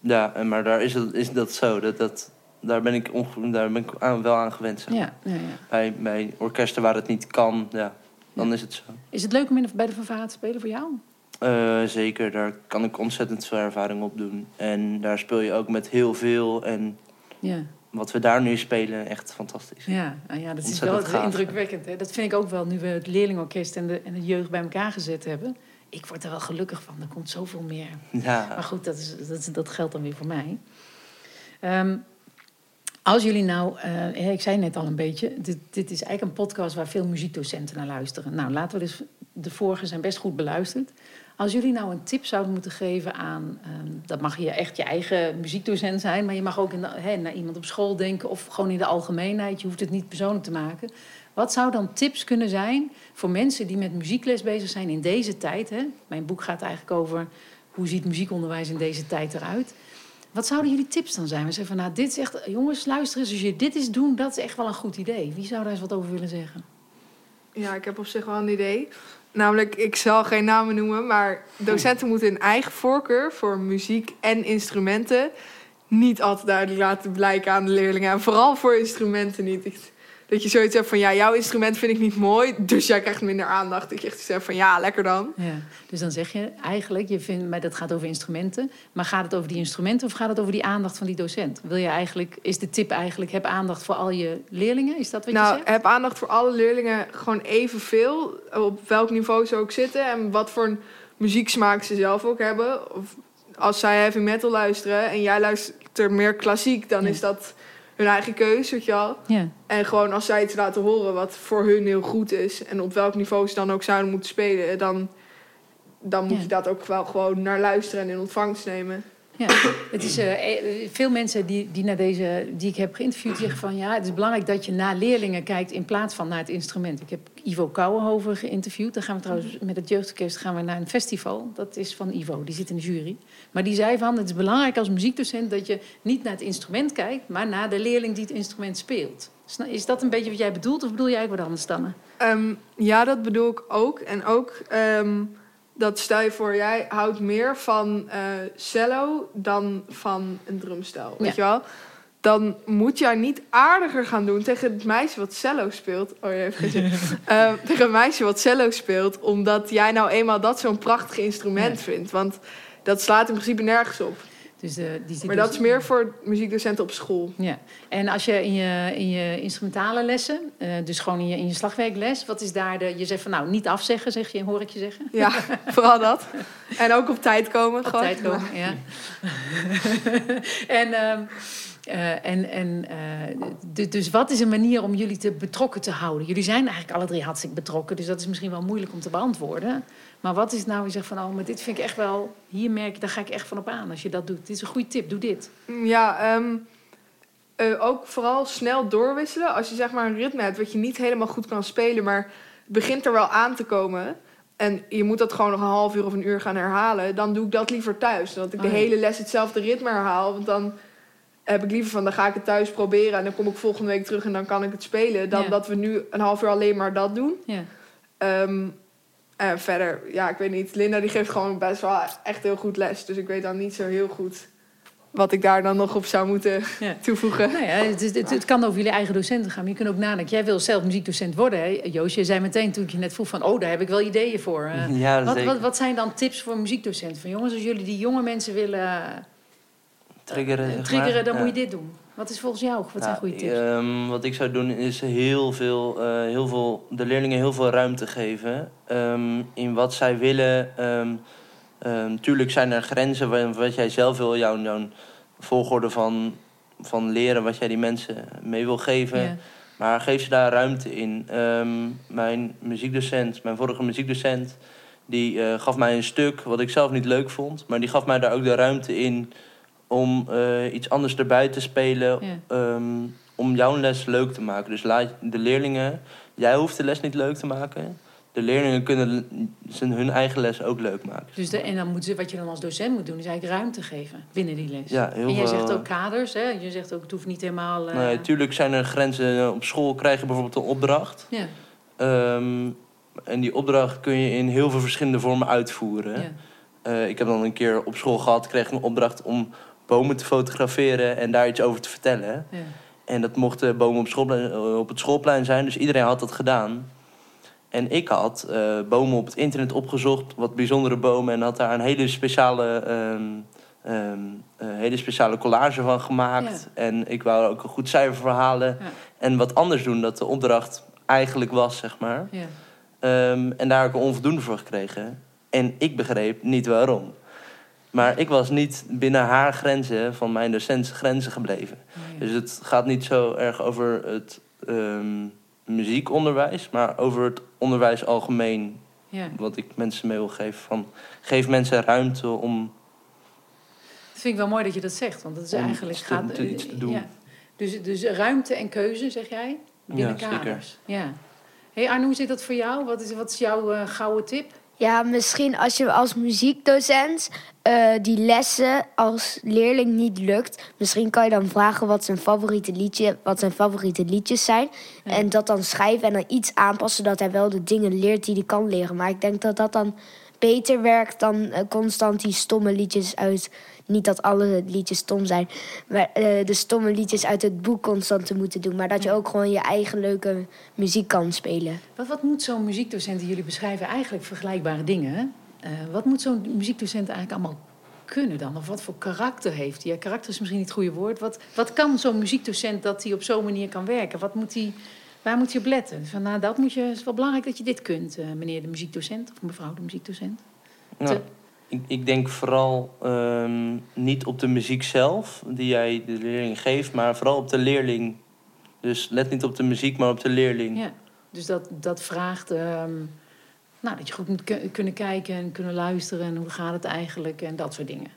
Speaker 4: ja, maar daar is, het, is dat zo. Dat, dat, daar ben ik, daar ben ik aan, wel aan gewend. zeg maar.
Speaker 1: Ja, ja, ja.
Speaker 4: Bij, bij orkesten waar het niet kan, ja, dan is het zo.
Speaker 1: Is het leuk om in de- bij de fanfare te spelen voor jou?
Speaker 4: Eh, zeker, daar kan ik ontzettend veel ervaring op doen. En daar speel je ook met heel veel. En
Speaker 1: Ja,
Speaker 4: wat we daar nu spelen, echt fantastisch.
Speaker 1: ja. Ah, ja dat is wel
Speaker 4: gaaf.
Speaker 1: indrukwekkend. Hè? Dat vind ik ook wel nu we het leerlingorkest en de, en de jeugd bij elkaar gezet hebben. Ik word er wel gelukkig van. Er komt zoveel meer Maar
Speaker 4: Ja,
Speaker 1: goed, dat, is, dat, dat geldt dan weer voor mij. Ehm, als jullie nou, eh, ik zei net al een beetje, dit, dit is eigenlijk een podcast waar veel muziekdocenten naar luisteren. Nou, laten we dus, de vorige zijn best goed beluisterd. Als jullie nou een tip zouden moeten geven aan, ehm, dat mag je echt je eigen muziekdocent zijn, maar je mag ook naar iemand op school denken of gewoon in de algemeenheid. Je hoeft het niet persoonlijk te maken. Wat zou dan tips kunnen zijn voor mensen die met muziekles bezig zijn in deze tijd? Mijn boek gaat eigenlijk over hoe ziet muziekonderwijs in deze tijd eruit. Wat zouden jullie tips dan zijn? We zeggen van, nou, dit is echt, jongens, luister eens, als je dit eens doen, dat is echt wel een goed idee. Wie zou daar eens wat over willen zeggen?
Speaker 3: Ja, ik heb op zich wel een idee. Namelijk, ik zal geen namen noemen, maar docenten moeten hun eigen voorkeur voor muziek en instrumenten niet altijd duidelijk laten blijken aan de leerlingen. En vooral voor instrumenten niet. Dat je zoiets hebt van, ja, jouw instrument vind ik niet mooi, dus jij krijgt minder aandacht. Dat je echt zegt van, ja, lekker dan.
Speaker 1: Ja. Dus dan zeg je eigenlijk, je vindt, maar dat gaat over instrumenten. Maar gaat het over die instrumenten of gaat het over die aandacht van die docent? Wil je eigenlijk, is de tip eigenlijk, heb aandacht voor al je leerlingen? Is dat wat je
Speaker 3: Nou,
Speaker 1: zegt?
Speaker 3: heb aandacht voor alle leerlingen gewoon evenveel, op welk niveau ze ook zitten en wat voor een muzieksmaak ze zelf ook hebben. Of als zij heavy metal luisteren en jij luistert meer klassiek, dan
Speaker 1: Ja.
Speaker 3: is dat hun eigen keuze, weet je wel.
Speaker 1: Ja.
Speaker 3: En gewoon als zij iets laten horen wat voor hun heel goed is... en op welk niveau ze dan ook zouden moeten spelen... dan, dan moet
Speaker 1: Ja.
Speaker 3: je dat ook wel gewoon naar luisteren en in ontvangst nemen.
Speaker 1: Ja, het is, eh, eh, veel mensen die, die, naar deze, die ik heb geïnterviewd zeggen van... ja, het is belangrijk dat je naar leerlingen kijkt in plaats van naar het instrument. Ik heb Ivo Kouwenhoven geïnterviewd. Dan gaan we trouwens met het jeugdorkest gaan we naar een festival. Dat is van Ivo, die zit in de jury. Maar die zei van, het is belangrijk als muziekdocent... dat je niet naar het instrument kijkt, maar naar de leerling die het instrument speelt. Is dat een beetje wat jij bedoelt of bedoel jij ook wat anders dan?
Speaker 3: Ehm, ja, dat bedoel ik ook. En ook ehm, dat stel je voor, jij houdt meer van eh, cello dan van een drumstel. Weet je wel? Dan moet jij niet aardiger gaan doen tegen het meisje wat cello speelt. Oh, je heeft geen. Ehm, tegen een meisje wat cello speelt, omdat jij nou eenmaal dat zo'n prachtig instrument
Speaker 1: Ja.
Speaker 3: vindt. Want dat slaat in principe nergens op.
Speaker 1: Dus, eh, die zit
Speaker 3: Maar
Speaker 1: dus-
Speaker 3: dat is meer voor muziekdocenten op school.
Speaker 1: Ja, en als je in je, in je instrumentale lessen, eh, dus gewoon in je, in je slagwerkles, wat is daar de. Je zegt van nou, niet afzeggen, zeg je, hoor ik je zeggen.
Speaker 3: Ja, vooral dat. En ook op tijd komen.
Speaker 1: Op
Speaker 3: gewoon.
Speaker 1: tijd komen, ja. en ehm, eh, en, en eh, du- dus wat is een manier om jullie te betrokken te houden? Jullie zijn eigenlijk alle drie hartstikke betrokken, dus dat is misschien wel moeilijk om te beantwoorden. Maar wat is nou, je zegt van, oh, maar dit vind ik echt wel, hier merk je, daar ga ik echt van op aan als je dat doet. Dit is een goede tip, doe dit.
Speaker 3: Ja, ehm, eh, ook vooral snel doorwisselen. Als je zeg maar een ritme hebt wat je niet helemaal goed kan spelen, maar begint er wel aan te komen. En je moet dat gewoon nog een half uur of een uur gaan herhalen. Dan doe ik dat liever thuis. Dan dat ik de
Speaker 1: Oh ja.
Speaker 3: hele les hetzelfde ritme herhaal. Want dan heb ik liever van, dan ga ik het thuis proberen. En dan kom ik volgende week terug en dan kan ik het spelen. Dan
Speaker 1: Ja.
Speaker 3: dat we nu een half uur alleen maar dat doen.
Speaker 1: Ja.
Speaker 3: Ehm, en verder, ja, ik weet niet. Linda die geeft gewoon best wel echt heel goed les. Dus ik weet dan niet zo heel goed wat ik daar dan nog op zou moeten
Speaker 1: Ja.
Speaker 3: toevoegen.
Speaker 1: Nou ja, het, is- het, het kan over jullie eigen docenten gaan. Maar je kunt ook nadenken. Jij wil zelf muziekdocent worden, hè? Joost. Je zei meteen toen ik je net vroeg van... oh, daar heb ik wel ideeën voor.
Speaker 4: Ja,
Speaker 1: wat,
Speaker 4: zeker.
Speaker 1: wat, wat zijn dan tips voor muziekdocenten? Van jongens, als jullie die jonge mensen willen eh,
Speaker 4: Triggeren, maar.
Speaker 1: triggeren... dan
Speaker 4: Ja.
Speaker 1: moet je dit doen. Wat is volgens jou? Wat zijn
Speaker 4: Ja,
Speaker 1: goede tips?
Speaker 4: ehm, wat ik zou doen is heel veel, eh, heel veel, de leerlingen heel veel ruimte geven ehm, in wat zij willen. Ehm, tuurlijk zijn er grenzen wa- wat jij zelf wil, jouw, jouw volgorde van, van leren, wat jij die mensen mee wil geven.
Speaker 1: Ja.
Speaker 4: Maar geef ze daar ruimte in. Mijn muziekdocent, mijn vorige muziekdocent, die eh, gaf mij een stuk wat ik zelf niet leuk vond. Maar die gaf mij daar ook de ruimte in om eh, iets anders erbij te spelen.
Speaker 1: Ja.
Speaker 4: ehm, om jouw les leuk te maken. Dus laat de leerlingen, jij hoeft de les niet leuk te maken. De leerlingen kunnen zijn hun eigen les ook leuk maken.
Speaker 1: Dus de, en dan moeten ze, wat je dan als docent moet doen... is eigenlijk ruimte geven binnen die les.
Speaker 4: Ja, heel
Speaker 1: en jij zegt ook kaders, hè? Je zegt ook, het hoeft niet helemaal... eh,
Speaker 4: Nee, tuurlijk zijn er grenzen. Op school krijg je bijvoorbeeld een opdracht.
Speaker 1: ja,
Speaker 4: Ehm, en die opdracht kun je in heel veel verschillende vormen uitvoeren.
Speaker 1: ja.
Speaker 4: Eh, ik heb dan een keer op school gehad, kreeg ik een opdracht om bomen te fotograferen en daar iets over te vertellen.
Speaker 1: ja.
Speaker 4: En dat mochten bomen op, schoolplein, op het schoolplein zijn, dus iedereen had dat gedaan. En ik had eh, bomen op het internet opgezocht, wat bijzondere bomen, en had daar een hele speciale, ehm, ehm, eh, hele speciale collage van gemaakt. En ik wou ook een goed cijfer verhalen
Speaker 1: Ja.
Speaker 4: en wat anders doen dat de opdracht eigenlijk was, zeg maar.
Speaker 1: ja.
Speaker 4: Ehm, en daar heb ik een onvoldoende voor gekregen. En ik begreep niet waarom. Maar ik was niet binnen haar grenzen, van mijn docents grenzen gebleven. Dus het gaat niet zo erg over het ehm, muziekonderwijs, maar over het onderwijs algemeen.
Speaker 1: ja.
Speaker 4: Wat ik mensen mee wil geven. Van, geef mensen ruimte om.
Speaker 1: Dat vind ik wel mooi dat je dat zegt, want dat is eigenlijk
Speaker 4: te-
Speaker 1: gaat
Speaker 4: te- iets te doen.
Speaker 1: Ja. Dus, dus ruimte en keuze, zeg jij, binnen
Speaker 4: Ja, zeker.
Speaker 1: kaders. Ja. Hey Arno, hoe zit dat voor jou? Wat is, wat is jouw eh, gouden tip?
Speaker 2: Ja, misschien als je als muziekdocent eh, die lessen als leerling niet lukt, misschien kan je dan vragen wat zijn favoriete liedje, wat zijn favoriete liedjes zijn.
Speaker 1: Ja.
Speaker 2: En dat dan schrijven en dan iets aanpassen dat hij wel de dingen leert die hij kan leren. Maar ik denk dat dat dan beter werkt dan eh, constant die stomme liedjes uit. Niet dat alle liedjes stom zijn, maar eh, de stomme liedjes uit het boek constant te moeten doen. Maar dat je ook gewoon je eigen leuke muziek kan spelen.
Speaker 1: Wat, wat moet zo'n muziekdocent, die jullie beschrijven eigenlijk vergelijkbare dingen? Eh, wat moet zo'n muziekdocent eigenlijk allemaal kunnen dan? Of wat voor karakter heeft hij? Ja, karakter is misschien niet het goede woord. Wat, wat kan zo'n muziekdocent dat hij op zo'n manier kan werken? Wat moet hij, waar moet hij op letten? Van, nou, dat moet je, het is wel belangrijk dat je dit kunt, eh, meneer de muziekdocent of mevrouw de muziekdocent.
Speaker 4: Nou, ik, ik denk vooral ehm, niet op de muziek zelf, die jij de leerling geeft, maar vooral op de leerling. Dus let niet op de muziek, maar op de leerling.
Speaker 1: Ja, dus dat, dat vraagt ehm, nou, dat je goed moet ku- kunnen kijken en kunnen luisteren. En hoe gaat het eigenlijk en dat soort dingen.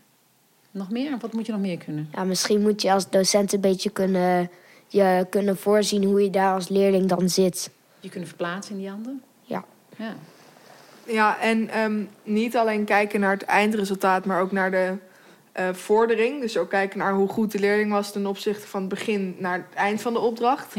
Speaker 1: Nog meer? Wat moet je nog meer kunnen?
Speaker 2: Ja, misschien moet je als docent een beetje kunnen, je kunnen voorzien hoe je daar als leerling dan zit.
Speaker 1: Je kunnen verplaatsen in die handen?
Speaker 2: Ja.
Speaker 1: Ja.
Speaker 3: Ja, en ehm, niet alleen kijken naar het eindresultaat, maar ook naar de eh, vordering. Dus ook kijken naar hoe goed de leerling was ten opzichte van het begin naar het eind van de opdracht.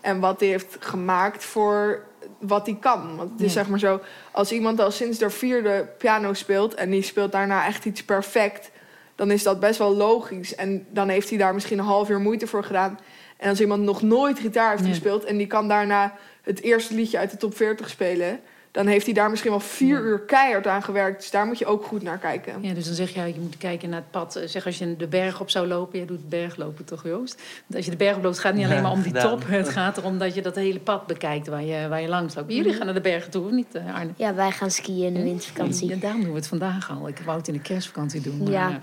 Speaker 3: En wat hij heeft gemaakt voor wat hij kan. Want het is zeg maar zo, als iemand al sinds de vierde piano speelt... en die speelt daarna echt iets perfect... dan is dat best wel logisch. En dan heeft hij daar misschien een half uur moeite voor gedaan. En als iemand nog nooit gitaar heeft gespeeld... en die kan daarna het eerste liedje uit de top 40 spelen... dan heeft hij daar misschien wel vier
Speaker 1: Ja.
Speaker 3: uur keihard aan gewerkt. Dus daar moet je ook goed naar kijken.
Speaker 1: ja, dus dan zeg je, ja, je moet kijken naar het pad. Eh, Zeg als je de berg op zou lopen, jij doet berglopen toch Joost? Want als je de berg op loopt, gaat het niet alleen
Speaker 4: Ja,
Speaker 1: maar om die
Speaker 4: gedaan.
Speaker 1: top. Het gaat erom dat je dat hele pad bekijkt waar je, waar je langs loopt. Jullie gaan naar de bergen toe, of niet eh, Arne?
Speaker 2: Ja, wij gaan skiën in de wintervakantie.
Speaker 1: Ja, daarom doen we het vandaag al. Ik wou het in de kerstvakantie doen. Maar,
Speaker 2: Ja.
Speaker 1: ja.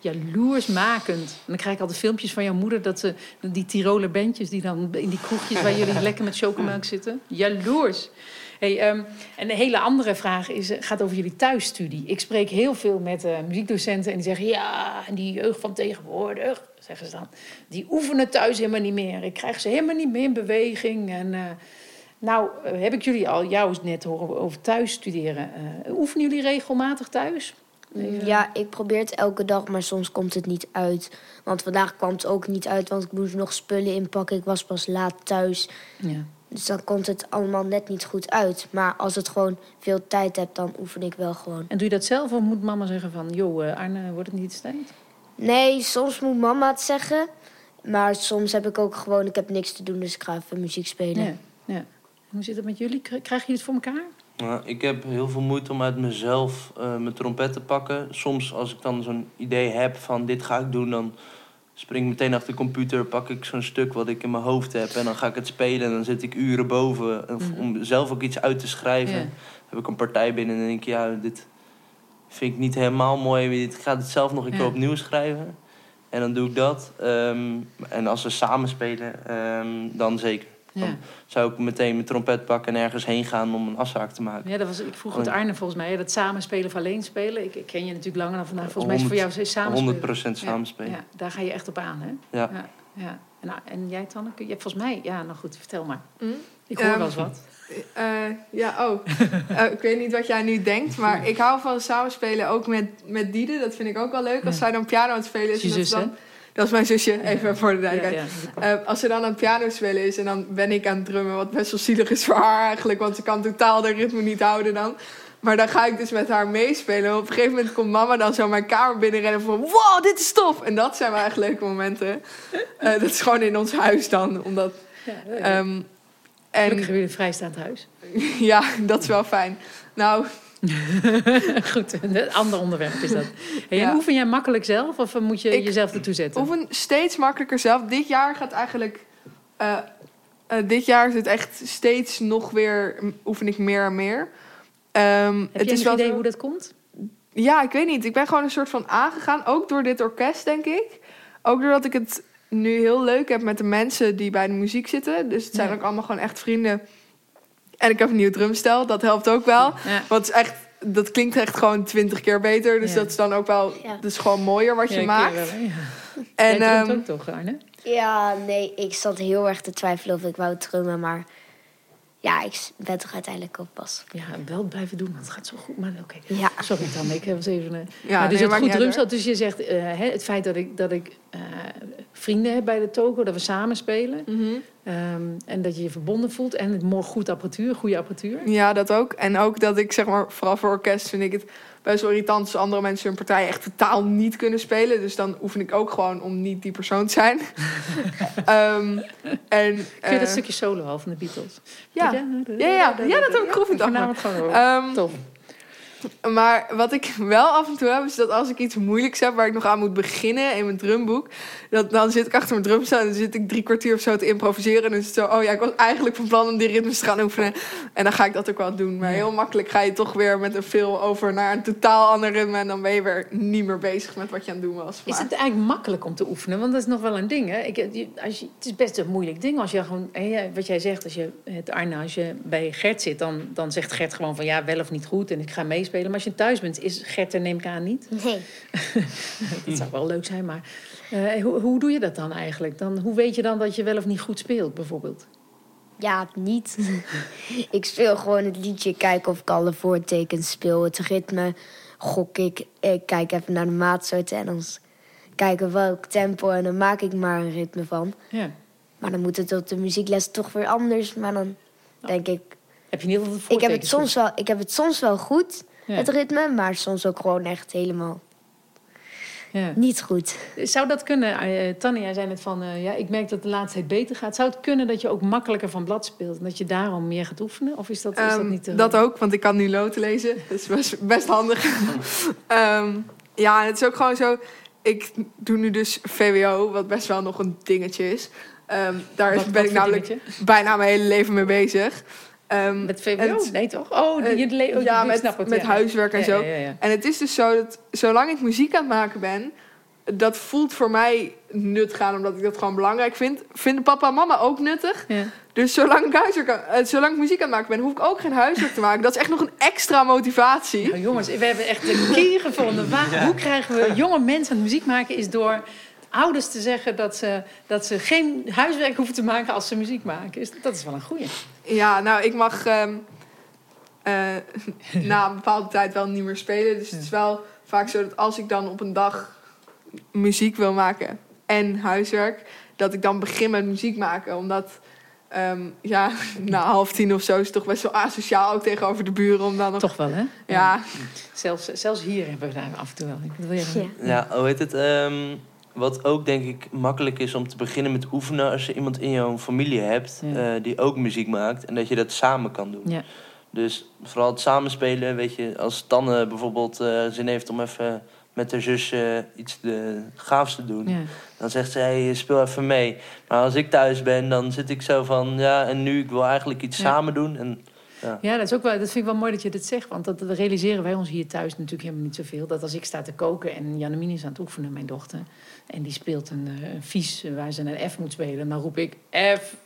Speaker 1: Jaloersmakend. En dan krijg ik altijd filmpjes van jouw moeder... dat ze die Tiroler bandjes die dan in die kroegjes... waar jullie lekker met chocomelk zitten. Jaloers. Hey, en een hele andere vraag is, eh, gaat over jullie thuisstudie. Ik spreek heel veel met eh, muziekdocenten en die zeggen... ja, en die jeugd van tegenwoordig, zeggen ze dan... die oefenen thuis helemaal niet meer. Ik krijg ze helemaal niet meer in beweging. En, eh, nou, heb ik jullie al jou net horen over thuis studeren. Oefenen jullie regelmatig thuis?
Speaker 2: Ja, ik probeer het elke dag, maar soms komt het niet uit. Want vandaag kwam het ook niet uit, want ik moest nog spullen inpakken. Ik was pas laat thuis.
Speaker 1: Ja.
Speaker 2: Dus dan komt het allemaal net niet goed uit. Maar als het gewoon veel tijd hebt, dan oefen ik wel gewoon.
Speaker 1: En doe je dat zelf of moet mama zeggen van... joh, eh, Arne, wordt het niet tijd?
Speaker 2: Nee, soms moet mama het zeggen. Maar soms heb ik ook gewoon, ik heb niks te doen, dus ik ga even muziek spelen.
Speaker 1: Ja. ja. Hoe zit het met jullie? Krijg- Krijgen jullie het voor elkaar?
Speaker 4: Nou, ik heb heel veel moeite om uit mezelf eh, mijn trompet te pakken. Soms als ik dan zo'n idee heb van dit ga ik doen, dan spring ik meteen achter de computer, pak ik zo'n stuk wat ik in mijn hoofd heb en dan ga ik het spelen en dan zit ik uren boven. En
Speaker 1: Mhm.
Speaker 4: Om zelf ook iets uit te schrijven.
Speaker 1: Ja.
Speaker 4: Heb ik een partij binnen en dan denk ik, ja, dit vind ik niet helemaal mooi. Ik ga het zelf nog een keer
Speaker 1: Ja.
Speaker 4: opnieuw schrijven. En dan doe ik dat. Ehm, en als we samen spelen, ehm, dan zeker.
Speaker 1: Ja.
Speaker 4: Zou ik meteen mijn trompet pakken en ergens heen gaan om een afspraak te maken.
Speaker 1: ja, dat was, ik vroeg het. Arne volgens mij. Dat samenspelen of alleen spelen. Ik, ik ken je natuurlijk langer dan vandaag. Volgens mij is het voor jou is samenspelen.
Speaker 4: 100% samenspelen.
Speaker 1: Ja, daar ga je echt op aan, hè?
Speaker 4: Ja.
Speaker 1: ja, ja. En, nou, en jij, Tanne? Kun je, volgens mij... Ja, nou goed, vertel maar.
Speaker 3: Hm?
Speaker 1: Ik hoor
Speaker 3: Ehm,
Speaker 1: wel eens wat.
Speaker 3: Eh, ja, oh. Eh, ik weet niet wat jij nu denkt, maar ik hou van samenspelen ook met, met Diede. Dat vind ik ook wel leuk. Als
Speaker 1: Ja.
Speaker 3: zij dan piano aan het spelen is.
Speaker 1: Is je zus,
Speaker 3: dan, dat is mijn zusje, even voor de duidelijkheid.
Speaker 1: ja.
Speaker 3: Eh, als ze dan aan het piano spelen is en dan ben ik aan het drummen, wat best wel zielig is voor haar eigenlijk, want ze kan totaal de ritme niet houden dan. Maar dan ga ik dus met haar meespelen. En op een gegeven moment komt mama dan zo mijn kamer binnenrennen van... Wow, dit is tof! En dat zijn wel echt leuke momenten. Eh, dat is gewoon in ons huis dan. Omdat,
Speaker 1: Ja,
Speaker 3: ehm,
Speaker 1: Gelukkig
Speaker 3: en
Speaker 1: hebben jullie een vrijstaand huis.
Speaker 3: ja, dat is wel fijn. Nou,
Speaker 1: Goed, een ander onderwerp is dat. Hey, en
Speaker 3: Ja.
Speaker 1: oefen jij makkelijk zelf of moet je
Speaker 3: Ik
Speaker 1: jezelf ertoe zetten?
Speaker 3: oefen steeds makkelijker zelf. Dit jaar gaat eigenlijk... eh, eh, dit jaar is het echt steeds nog weer... oefen ik meer en meer. Ehm,
Speaker 1: Heb
Speaker 3: het
Speaker 1: je
Speaker 3: is wel
Speaker 1: idee hoe dat komt?
Speaker 3: Ja, ik weet niet. Ik ben gewoon een soort van aangegaan. Ook door dit orkest, denk ik. Ook doordat ik het nu heel leuk heb met de mensen die bij de muziek zitten. Dus het zijn
Speaker 1: Ja.
Speaker 3: ook allemaal gewoon echt vrienden. En ik heb een nieuw drumstel. Dat helpt ook wel.
Speaker 1: Ja.
Speaker 3: Want het is echt, dat klinkt echt gewoon twintig keer beter. Dus
Speaker 1: Ja.
Speaker 3: dat is dan ook wel...
Speaker 2: Ja.
Speaker 3: Dat is gewoon mooier wat je maakt.
Speaker 1: wel.
Speaker 3: En,
Speaker 1: Jij
Speaker 3: ehm,
Speaker 1: ook toch, Arne?
Speaker 2: Ja, nee, ik zat heel erg te twijfelen of ik wou drummen, maar ja, ik ben toch uiteindelijk ook pas.
Speaker 1: Ja, wel blijven doen, want het gaat zo goed. Maar oké.
Speaker 2: Ja.
Speaker 1: Sorry dan, ik was even... eh,
Speaker 3: Ja,
Speaker 1: maar dus
Speaker 3: nee,
Speaker 1: het goed drumstel. Dus je zegt, eh, hè, het feit dat ik, dat ik eh, vrienden heb bij de Togo, dat we samen spelen.
Speaker 3: mhm.
Speaker 1: Ehm, en dat je je verbonden voelt. En het mo- goed apparatuur, goede apparatuur.
Speaker 3: Ja, dat ook. En ook dat ik, zeg maar, vooral voor orkest vind ik het best wel irritant als andere mensen hun partij echt totaal niet kunnen spelen. Dus dan oefen ik ook gewoon om niet die persoon te zijn. Ehm, en,
Speaker 1: Kun je
Speaker 3: eh,
Speaker 1: dat stukje solo al van de Beatles?
Speaker 3: ja. Ja, ja, ja, dat heb ik geoefend. Ehm,
Speaker 1: Tof.
Speaker 3: Maar wat ik wel af en toe heb, is dat als ik iets moeilijks heb waar ik nog aan moet beginnen in mijn drumboek, dat, dan zit ik achter mijn drumstel en dan zit ik drie kwartier of zo te improviseren. En dan is het zo, oh ja, ik was eigenlijk van plan om die ritmes te gaan oefenen. En dan ga ik dat ook wel doen. Maar heel makkelijk ga je toch weer met een veel over naar een totaal ander ritme. En dan ben je weer niet meer bezig met wat je aan het doen was.
Speaker 1: Is het eigenlijk makkelijk om te oefenen? Want dat is nog wel een ding. Hè? Ik, als je, het is best een moeilijk ding als je gewoon, wat jij zegt, als je, het Arne, als je bij Gert zit, dan, dan zegt Gert gewoon van ja, wel of niet goed en ik ga meespelen. Maar als je thuis bent, is Gert er neem ik aan niet.
Speaker 2: Nee.
Speaker 1: Dat zou wel leuk zijn, maar eh, hoe, hoe doe je dat dan eigenlijk? Dan, hoe weet je dan dat je wel of niet goed speelt, bijvoorbeeld?
Speaker 2: Ja, niet. ik speel gewoon het liedje, kijk of ik alle voortekens speel. Het ritme gok ik. Ik kijk even naar de maatsoorten en dan kijken welk tempo en dan maak ik maar een ritme van.
Speaker 1: Ja.
Speaker 2: Maar dan moet het op de muziekles toch weer anders. Maar dan denk ik,
Speaker 1: Heb je niet altijd
Speaker 2: ik heb het soms wel, ik heb het soms wel goed,
Speaker 1: Ja.
Speaker 2: het ritme, maar soms ook gewoon echt helemaal
Speaker 1: Ja.
Speaker 2: niet goed.
Speaker 1: Zou dat kunnen? eh Tanja, jij zei net van, eh, ja, ik merk dat de laatste tijd beter gaat. Zou het kunnen dat je ook makkelijker van blad speelt en dat je daarom meer gaat oefenen? Of is dat, is dat
Speaker 3: Ehm,
Speaker 1: niet te...
Speaker 3: dat ook, want ik kan nu loten lezen. Dat is best, best handig. Ehm, ja, het is ook gewoon zo. Ik doe nu dus VWO, wat best wel nog een dingetje is. Ehm, daar
Speaker 1: Wat-
Speaker 3: ben
Speaker 1: wat
Speaker 3: ik namelijk
Speaker 1: dingetje?
Speaker 3: bijna mijn hele leven mee bezig. Ehm,
Speaker 1: Met VWO?
Speaker 3: het-
Speaker 1: Nee, toch? Oh,
Speaker 3: eh,
Speaker 1: je le- oh,
Speaker 3: ja,
Speaker 1: ik
Speaker 3: met,
Speaker 1: snap het,
Speaker 3: met
Speaker 1: ja.
Speaker 3: huiswerk en
Speaker 1: Ja,
Speaker 3: zo.
Speaker 1: ja, ja, ja.
Speaker 3: En het is dus zo dat zolang ik muziek aan het maken ben, dat voelt voor mij nuttig aan, omdat ik dat gewoon belangrijk vind. Vinden papa en mama ook nuttig.
Speaker 1: Ja.
Speaker 3: Dus zolang ik, huiswerk aan- eh, zolang ik muziek aan het maken ben, hoef ik ook geen huiswerk te maken. Dat is echt nog een extra motivatie.
Speaker 1: Nou, jongens, we hebben echt de key gevonden. Waar, Hoe krijgen we jonge mensen aan het muziek maken? Is door ouders te zeggen dat ze, dat ze geen huiswerk hoeven te maken als ze muziek maken. Is, dat is wel een goeie.
Speaker 3: Ja, nou, ik mag ehm, eh, na een bepaalde tijd wel niet meer spelen. Dus het is wel vaak zo dat als ik dan op een dag muziek wil maken en huiswerk, dat ik dan begin met muziek maken. Omdat, ehm, ja, na half tien of zo is het toch best wel asociaal ook tegenover de buren om dan nog...
Speaker 1: Toch wel, hè?
Speaker 3: Ja,
Speaker 1: Zelfs, zelfs hier hebben we daar af en toe wel. Wat wil?
Speaker 2: Ja.
Speaker 4: Ja, hoe heet het? Ehm, wat ook denk ik makkelijk is om te beginnen met oefenen als je iemand in jouw familie hebt
Speaker 1: Ja.
Speaker 4: eh, die ook muziek maakt en dat je dat samen kan doen.
Speaker 1: Ja.
Speaker 4: Dus vooral het samenspelen, weet je, als Tanne bijvoorbeeld eh, zin heeft om even met haar zus eh, iets de gaafs te doen,
Speaker 1: Ja.
Speaker 4: dan zegt ze, hey, speel even mee. Maar als ik thuis ben, dan zit ik zo van, ja, en nu, ik wil eigenlijk iets
Speaker 1: Ja.
Speaker 4: samen doen. En,
Speaker 1: Ja, dat, is ook wel, dat vind ik wel mooi dat je dit zegt. Want dat, dat realiseren wij ons hier thuis natuurlijk helemaal niet zoveel. Dat als ik sta te koken en Jannemine is aan het oefenen, mijn dochter. En die speelt een, eh, vies eh, waar ze een F moet spelen. Dan roep ik F,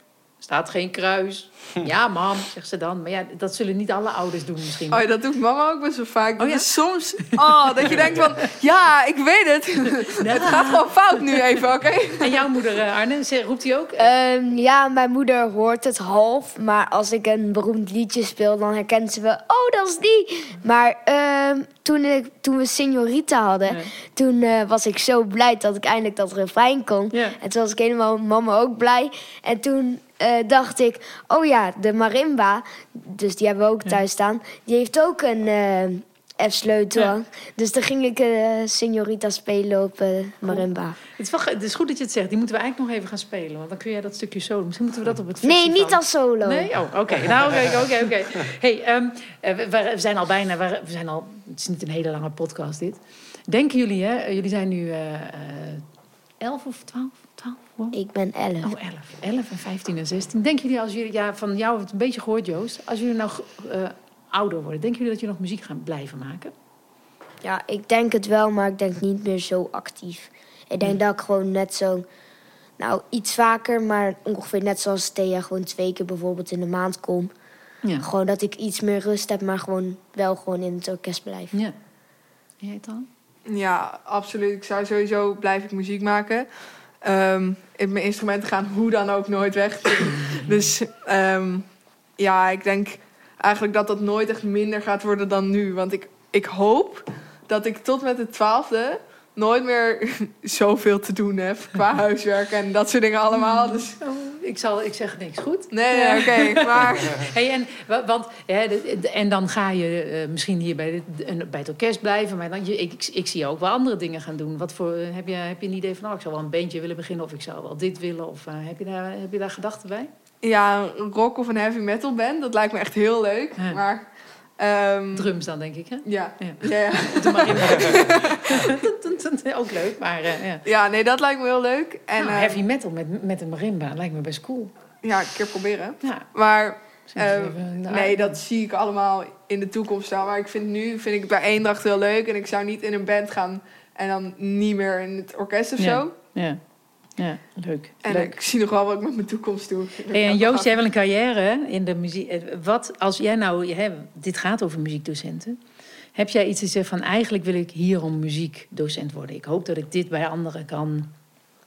Speaker 1: staat geen kruis. ja, mam, zegt ze dan. Maar ja, dat zullen niet alle ouders doen misschien.
Speaker 3: oh, ja, dat doet mama ook best wel vaak. Dat
Speaker 1: Oh, ja?
Speaker 3: is soms, oh, dat je denkt van, ja, ik weet het. het gaat gewoon fout nu even, oké?
Speaker 1: En jouw moeder, eh, Arne, roept die ook?
Speaker 2: Ehm, ja, mijn moeder hoort het half. Maar als ik een beroemd liedje speel, dan herkent ze wel... Oh, dat is die! Maar ehm, toen, ik, toen we Señorita hadden...
Speaker 1: Ja.
Speaker 2: toen eh, was ik zo blij dat ik eindelijk dat refrein kon.
Speaker 1: Ja.
Speaker 2: En toen was ik helemaal mama ook blij. En toen eh, dacht ik... Oh ja, de marimba, dus die hebben we ook thuis staan... die heeft ook een... eh, F-sleutel.
Speaker 1: Ja.
Speaker 2: Dus dan ging ik eh Señorita spelen op marimba.
Speaker 1: Het is, wel, het is goed dat je het zegt. Die moeten we eigenlijk nog even gaan spelen. Want dan kun jij dat stukje solo. Misschien moeten we dat op het festival.
Speaker 2: Nee, niet als solo.
Speaker 1: Nee? Oh, oké. Nou, oké, oké, oké. Hey, ehm, eh, we, we zijn al bijna... We we zijn al... Het is niet een hele lange podcast, dit. Denken jullie, hè? Jullie zijn nu 11 of 12? 12?
Speaker 2: Ik ben elf.
Speaker 1: Oh, 11. 11 en 15 en 16. Denken jullie als jullie... Ja, van jou het een beetje gehoord, Joost. Als jullie nou eh, ouder worden... Denken jullie dat jullie nog muziek gaan blijven maken?
Speaker 2: Ja, ik denk het wel, maar ik denk niet meer zo actief. Ik denk dat ik gewoon net zo... Nou, iets vaker, maar ongeveer net zoals Thea... gewoon twee keer bijvoorbeeld in de maand kom.
Speaker 1: Ja.
Speaker 2: Gewoon dat ik iets meer rust heb, maar gewoon wel gewoon in het orkest blijf.
Speaker 1: Ja. En Jij dan?
Speaker 3: Ja, absoluut. Ik zou sowieso blijf ik muziek maken. Ehm, in mijn instrumenten gaan hoe dan ook nooit weg. dus ehm, ja, ik denk eigenlijk dat dat nooit echt minder gaat worden dan nu. Want ik, ik hoop dat ik tot met de twaalfde nooit meer zoveel te doen heb qua huiswerk en dat soort dingen allemaal. Dus
Speaker 1: Oh, ik, zal, ik zeg niks goed.
Speaker 3: nee, nee, oké. maar
Speaker 1: Hey, en, wa- want, en dan ga je eh, misschien hier bij, de, bij het orkest blijven. Maar dan, je, ik, ik zie je ook wel andere dingen gaan doen. Wat voor, eh, heb, je, heb je een idee van, oh, ik zou wel een bandje willen beginnen... of ik zou wel dit willen? Of eh, heb, je daar, heb je daar gedachten bij?
Speaker 3: ja, een rock of een heavy metal band, dat lijkt me echt heel leuk.
Speaker 1: Ja.
Speaker 3: Maar Ehm,
Speaker 1: Drums dan, denk ik, hè?
Speaker 3: Ja.
Speaker 1: Ja.
Speaker 3: Ja. Ja,
Speaker 1: Doe maar in. Ook leuk, maar eh, ja.
Speaker 3: ja, nee, dat lijkt me heel leuk. En
Speaker 1: Nou, heavy metal met, met een marimba lijkt me best cool.
Speaker 3: ja, een keer proberen.
Speaker 1: Ja,
Speaker 3: Maar Eh,
Speaker 1: de
Speaker 3: nee, dat zie ik allemaal in de toekomst staan. Maar ik vind nu vind ik het bij Eendracht heel leuk. En ik zou niet in een band gaan en dan niet meer in het orkest of
Speaker 1: Ja.
Speaker 3: zo.
Speaker 1: Ja, ja leuk.
Speaker 3: En
Speaker 1: leuk.
Speaker 3: ik zie nog wel wat ik met mijn toekomst doe.
Speaker 1: Hey, en Joost, jij hebt wel een carrière hè, in de muziek. Eh, Wat als jij nou, hè, dit gaat over muziekdocenten. Heb jij iets te zeggen van eigenlijk wil ik hierom muziekdocent worden? Ik hoop dat ik dit bij anderen kan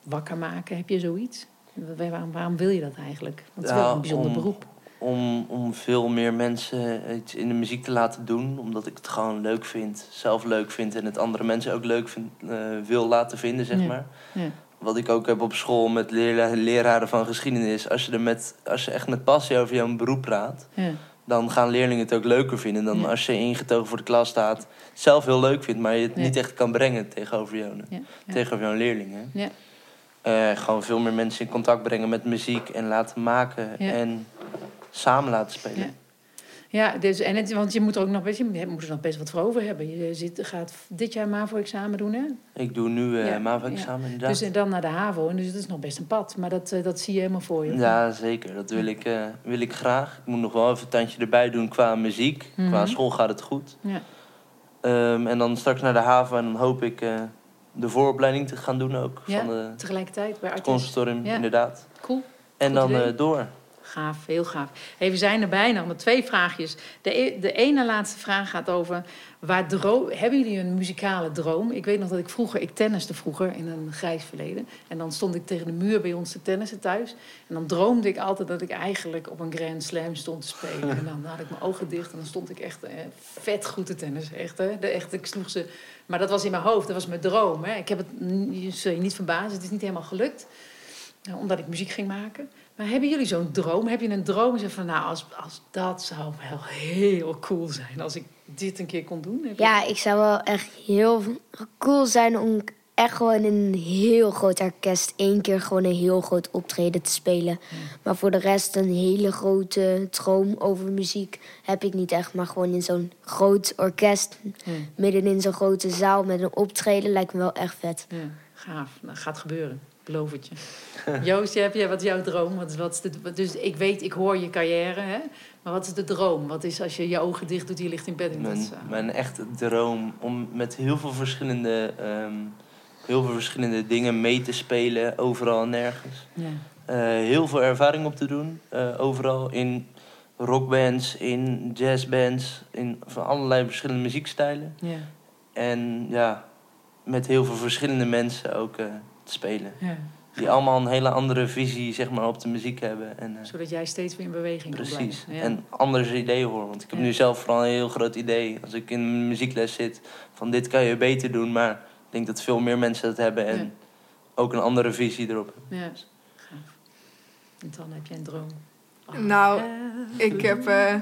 Speaker 1: wakker maken. Heb je zoiets? Wa- Waarom, waarom wil je dat eigenlijk? Want het is wel
Speaker 4: Ja,
Speaker 1: een bijzonder
Speaker 4: om-
Speaker 1: beroep.
Speaker 4: Om, om veel meer mensen iets in de muziek te laten doen. Omdat ik het gewoon leuk vind. Zelf leuk vind. En het andere mensen ook leuk vind, eh, wil laten vinden, zeg
Speaker 1: Ja.
Speaker 4: maar.
Speaker 1: Ja.
Speaker 4: Wat ik ook heb op school met lera- leraren van geschiedenis. Als je, er met, als je echt met passie over jouw beroep praat.
Speaker 1: Ja.
Speaker 4: Dan gaan leerlingen het ook leuker vinden dan
Speaker 1: Ja.
Speaker 4: als je ingetogen voor de klas staat. Zelf heel leuk vindt, maar je het niet echt kan brengen tegenover
Speaker 1: Ja.
Speaker 4: Tegenover jouw leerlingen.
Speaker 1: Ja.
Speaker 4: Eh, gewoon veel meer mensen in contact brengen met muziek en laten maken en samen laten spelen.
Speaker 1: Ja. Dus, en het, want je moet er ook nog best, je moet er nog best wat voor over hebben. Je zit, gaat dit jaar MAVO-examen doen, hè?
Speaker 4: Ik doe nu
Speaker 1: Ja,
Speaker 4: MAVO-examen inderdaad.
Speaker 1: Dus eh, dan naar de HAVO. En dus dat is nog best een pad. Maar dat, eh, dat zie je helemaal voor je.
Speaker 4: Ja, zeker. Dat wil ik, wil ik graag. Ik moet nog wel even een tandje erbij doen qua muziek.
Speaker 1: Mhm.
Speaker 4: Qua school gaat het goed.
Speaker 1: Ja.
Speaker 4: Ehm, en dan straks naar de haven en dan hoop ik de vooropleiding te gaan doen ook.
Speaker 1: Ja,
Speaker 4: Van de,
Speaker 1: Tegelijkertijd bij
Speaker 4: het conservatorium, inderdaad.
Speaker 1: Cool.
Speaker 4: En
Speaker 1: Goed
Speaker 4: dan door.
Speaker 1: Gaaf, heel gaaf. Hey, we zijn er bijna, maar twee vraagjes. De, e- de ene laatste vraag gaat over... Waar dro- hebben jullie een muzikale droom? Ik weet nog dat ik vroeger... Ik tenniste vroeger in een grijs verleden. En dan stond ik tegen de muur bij ons te tennissen thuis. En dan droomde ik altijd dat ik eigenlijk op een Grand Slam stond te spelen. En dan had ik mijn ogen dicht en dan stond ik echt eh, vet goed te tennissen. Echt, hè? De, echt, ik sloeg ze... Maar dat was in mijn hoofd, dat was mijn droom. Hè? Ik heb het, je zul je niet verbazen, het is niet helemaal gelukt. Nou, omdat ik muziek ging maken. Maar hebben jullie zo'n droom? Heb je een droom? Zeg van, nou, als, als dat zou wel heel cool zijn als ik dit een keer kon doen. Heb je-
Speaker 2: Ja, ik zou wel echt heel cool zijn om echt gewoon in een heel groot orkest één keer gewoon een heel groot optreden te spelen. Maar voor de rest een hele grote droom over muziek heb ik niet echt. Maar gewoon in zo'n groot orkest,
Speaker 1: Ja.
Speaker 2: midden in zo'n grote zaal met een optreden lijkt me wel echt vet.
Speaker 1: Ja, gaaf. Nou, gaat gebeuren. Ik beloof het je. Joost, heb jij, wat is jouw droom? Wat, wat is de, dus ik weet, ik hoor je carrière, hè? Maar wat is de droom? Wat is als je je ogen dicht doet, je ligt in bed dat
Speaker 4: Mijn,
Speaker 1: eh,
Speaker 4: mijn echte droom om met heel veel verschillende, ehm, heel veel verschillende dingen mee te spelen, overal en nergens.
Speaker 1: ja.
Speaker 4: Eh, heel veel ervaring op te doen, eh, overal in rockbands, in jazzbands, in van allerlei verschillende muziekstijlen.
Speaker 1: Ja,
Speaker 4: En ja, met heel veel verschillende mensen ook spelen.
Speaker 1: ja.
Speaker 4: Die allemaal een hele andere visie zeg maar, op de muziek hebben. En, eh,
Speaker 1: Zodat jij steeds weer in beweging kan
Speaker 4: precies.
Speaker 1: blijven. Ja.
Speaker 4: En andere ideeën horen. Want ik heb
Speaker 1: Ja.
Speaker 4: nu zelf vooral een heel groot idee. Als ik in mijn muziekles zit, van dit kan je beter doen. Maar ik denk dat veel meer mensen dat hebben. En
Speaker 1: Ja.
Speaker 4: ook een andere visie erop.
Speaker 1: Ja, gaaf. En dan heb jij een droom. Oh,
Speaker 3: Nou,
Speaker 1: eh,
Speaker 3: Ik heb eh,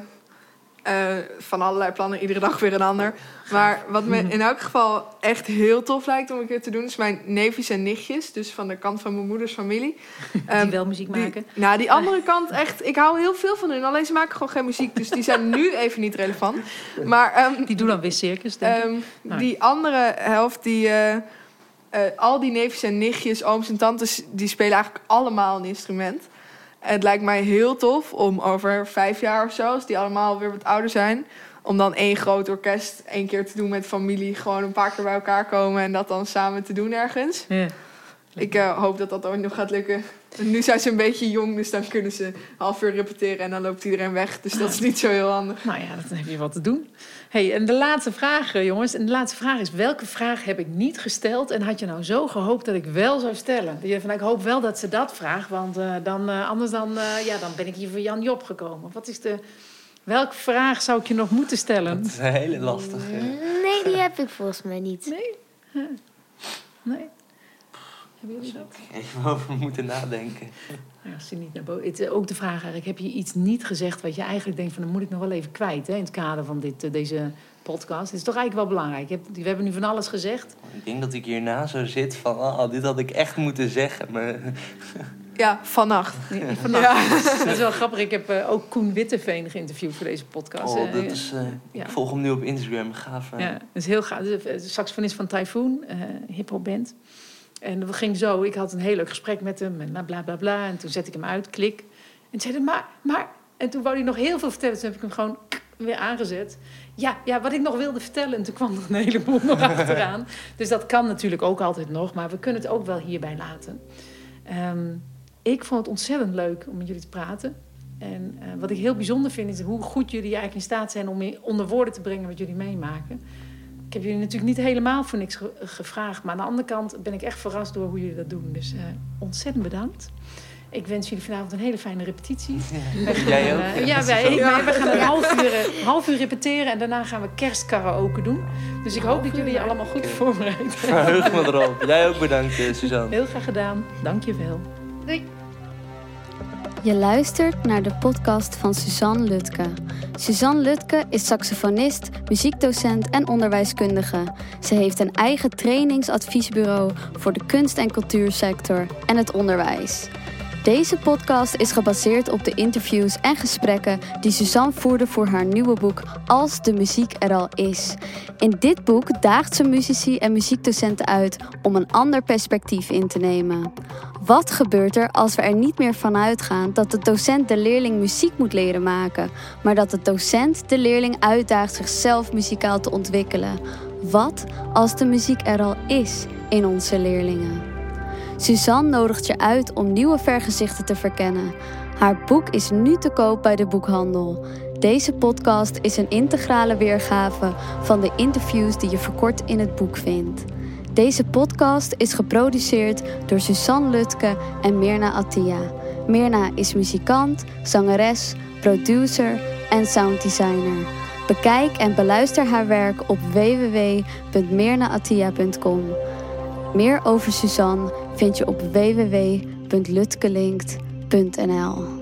Speaker 3: eh, van allerlei plannen, iedere dag weer een ander. Maar wat me in elk geval echt heel tof lijkt om een keer te doen... is mijn neefjes en nichtjes, dus van de kant van mijn moeders familie.
Speaker 1: die
Speaker 3: Ehm,
Speaker 1: wel muziek
Speaker 3: die-
Speaker 1: maken.
Speaker 3: nou, die andere kant echt... Ik hou heel veel van hun, alleen ze maken gewoon geen muziek. Dus die zijn nu even niet relevant. Maar ehm,
Speaker 1: Die doen dan weer circus, denk ik.
Speaker 3: Ehm,
Speaker 1: Nou.
Speaker 3: Die andere helft, die, eh, eh, al die neefjes en nichtjes, ooms en tantes, die spelen eigenlijk allemaal een instrument. Het lijkt mij heel tof om over vijf jaar of zo, als die allemaal weer wat ouder zijn, om dan één groot orkest één keer te doen met familie, gewoon een paar keer bij elkaar komen en dat dan samen te doen ergens. Ik eh, hoop dat dat ooit nog gaat lukken. Nu zijn ze een beetje jong, dus dan kunnen ze een half uur repeteren en dan loopt iedereen weg. Dus dat is niet zo heel handig.
Speaker 1: Nou ja, dan heb je wat te doen. hey, en de laatste vraag, eh, jongens. En de laatste vraag is: welke vraag heb ik niet gesteld en had je nou zo gehoopt dat ik wel zou stellen? Dat je van, ik hoop wel dat ze dat vraagt, want eh, dan, eh, anders dan, eh, ja, dan ben ik hier voor Jan Job gekomen. Wat is de, welke vraag zou ik je nog moeten stellen?
Speaker 4: Dat is een hele lastige.
Speaker 2: Nee, die heb ik volgens mij niet.
Speaker 1: Nee? Nee? Hebben jullie dat?
Speaker 4: Even over moeten nadenken.
Speaker 1: Ja, als je niet naar boven. Het is ook de vraag eigenlijk: heb je iets niet gezegd wat je eigenlijk denkt van, dan moet ik nog wel even kwijt hè, in het kader van dit, eh, deze podcast? Het is toch eigenlijk wel belangrijk. We hebben nu van alles gezegd.
Speaker 4: Ik denk dat ik hierna zo zit van, ah, dit had ik echt moeten zeggen. Maar
Speaker 3: Ja, vannacht.
Speaker 1: Ja, vannacht. Dat is wel grappig. Ik heb eh, ook Koen Witteveen geïnterviewd voor deze podcast.
Speaker 4: Oh,
Speaker 1: Eh,
Speaker 4: dat is, eh,
Speaker 1: ja.
Speaker 4: Ik volg hem nu op Instagram. Gaaf.
Speaker 1: Ja, dat is heel gaaf. De saxofonist van Typhoon, eh hip-hop band. En dat ging zo. Ik had een heel leuk gesprek met hem en bla bla bla. bla. En toen zette ik hem uit, klik. En toen zei hij, maar, maar. En toen wou hij nog heel veel vertellen. Toen heb ik hem gewoon weer aangezet. Ja, ja, wat ik nog wilde vertellen. En toen kwam er een heleboel nog achteraan. Dus dat kan natuurlijk ook altijd nog. Maar we kunnen het ook wel hierbij laten. Ehm, ik vond het ontzettend leuk om met jullie te praten. En eh, wat ik heel bijzonder vind, is hoe goed jullie eigenlijk in staat zijn om onder woorden te brengen wat jullie meemaken. Ik heb jullie natuurlijk niet helemaal voor niks ge- gevraagd. Maar aan de andere kant ben ik echt verrast door hoe jullie dat doen. Dus eh, ontzettend bedankt. Ik wens jullie vanavond een hele fijne repetitie. Gaan,
Speaker 4: Jij ook?
Speaker 1: eh, ja, wij, wij gaan een half uur, eh, half uur repeteren en daarna gaan we kerstkaraoke doen. Dus ik hoop dat jullie je allemaal goed voorbereid hebben.
Speaker 4: Verheug me erop. Jij ook bedankt, Suzanne.
Speaker 1: Heel graag gedaan. Dank je wel.
Speaker 5: Je luistert naar de podcast van Suzanne Lutke. Suzanne Lutke is saxofonist, muziekdocent en onderwijskundige. Ze heeft een eigen trainingsadviesbureau voor de kunst- en cultuursector en het onderwijs. Deze podcast is gebaseerd op de interviews en gesprekken die Suzanne voerde voor haar nieuwe boek Als de muziek er al is. In dit boek daagt ze muzici en muziekdocenten uit om een ander perspectief in te nemen. Wat gebeurt er als we er niet meer van uitgaan dat de docent de leerling muziek moet leren maken, maar dat de docent de leerling uitdaagt zichzelf muzikaal te ontwikkelen? Wat als de muziek er al is in onze leerlingen? Suzanne nodigt je uit om nieuwe vergezichten te verkennen. Haar boek is nu te koop bij de boekhandel. Deze podcast is een integrale weergave van de interviews die je verkort in het boek vindt. Deze podcast is geproduceerd door Suzanne Lutke en Mirna Attia. Mirna is muzikant, zangeres, producer en sounddesigner. Bekijk en beluister haar werk op www.mirnaattia.com. Meer over Suzanne vind je op www.lutkelinkt.nl.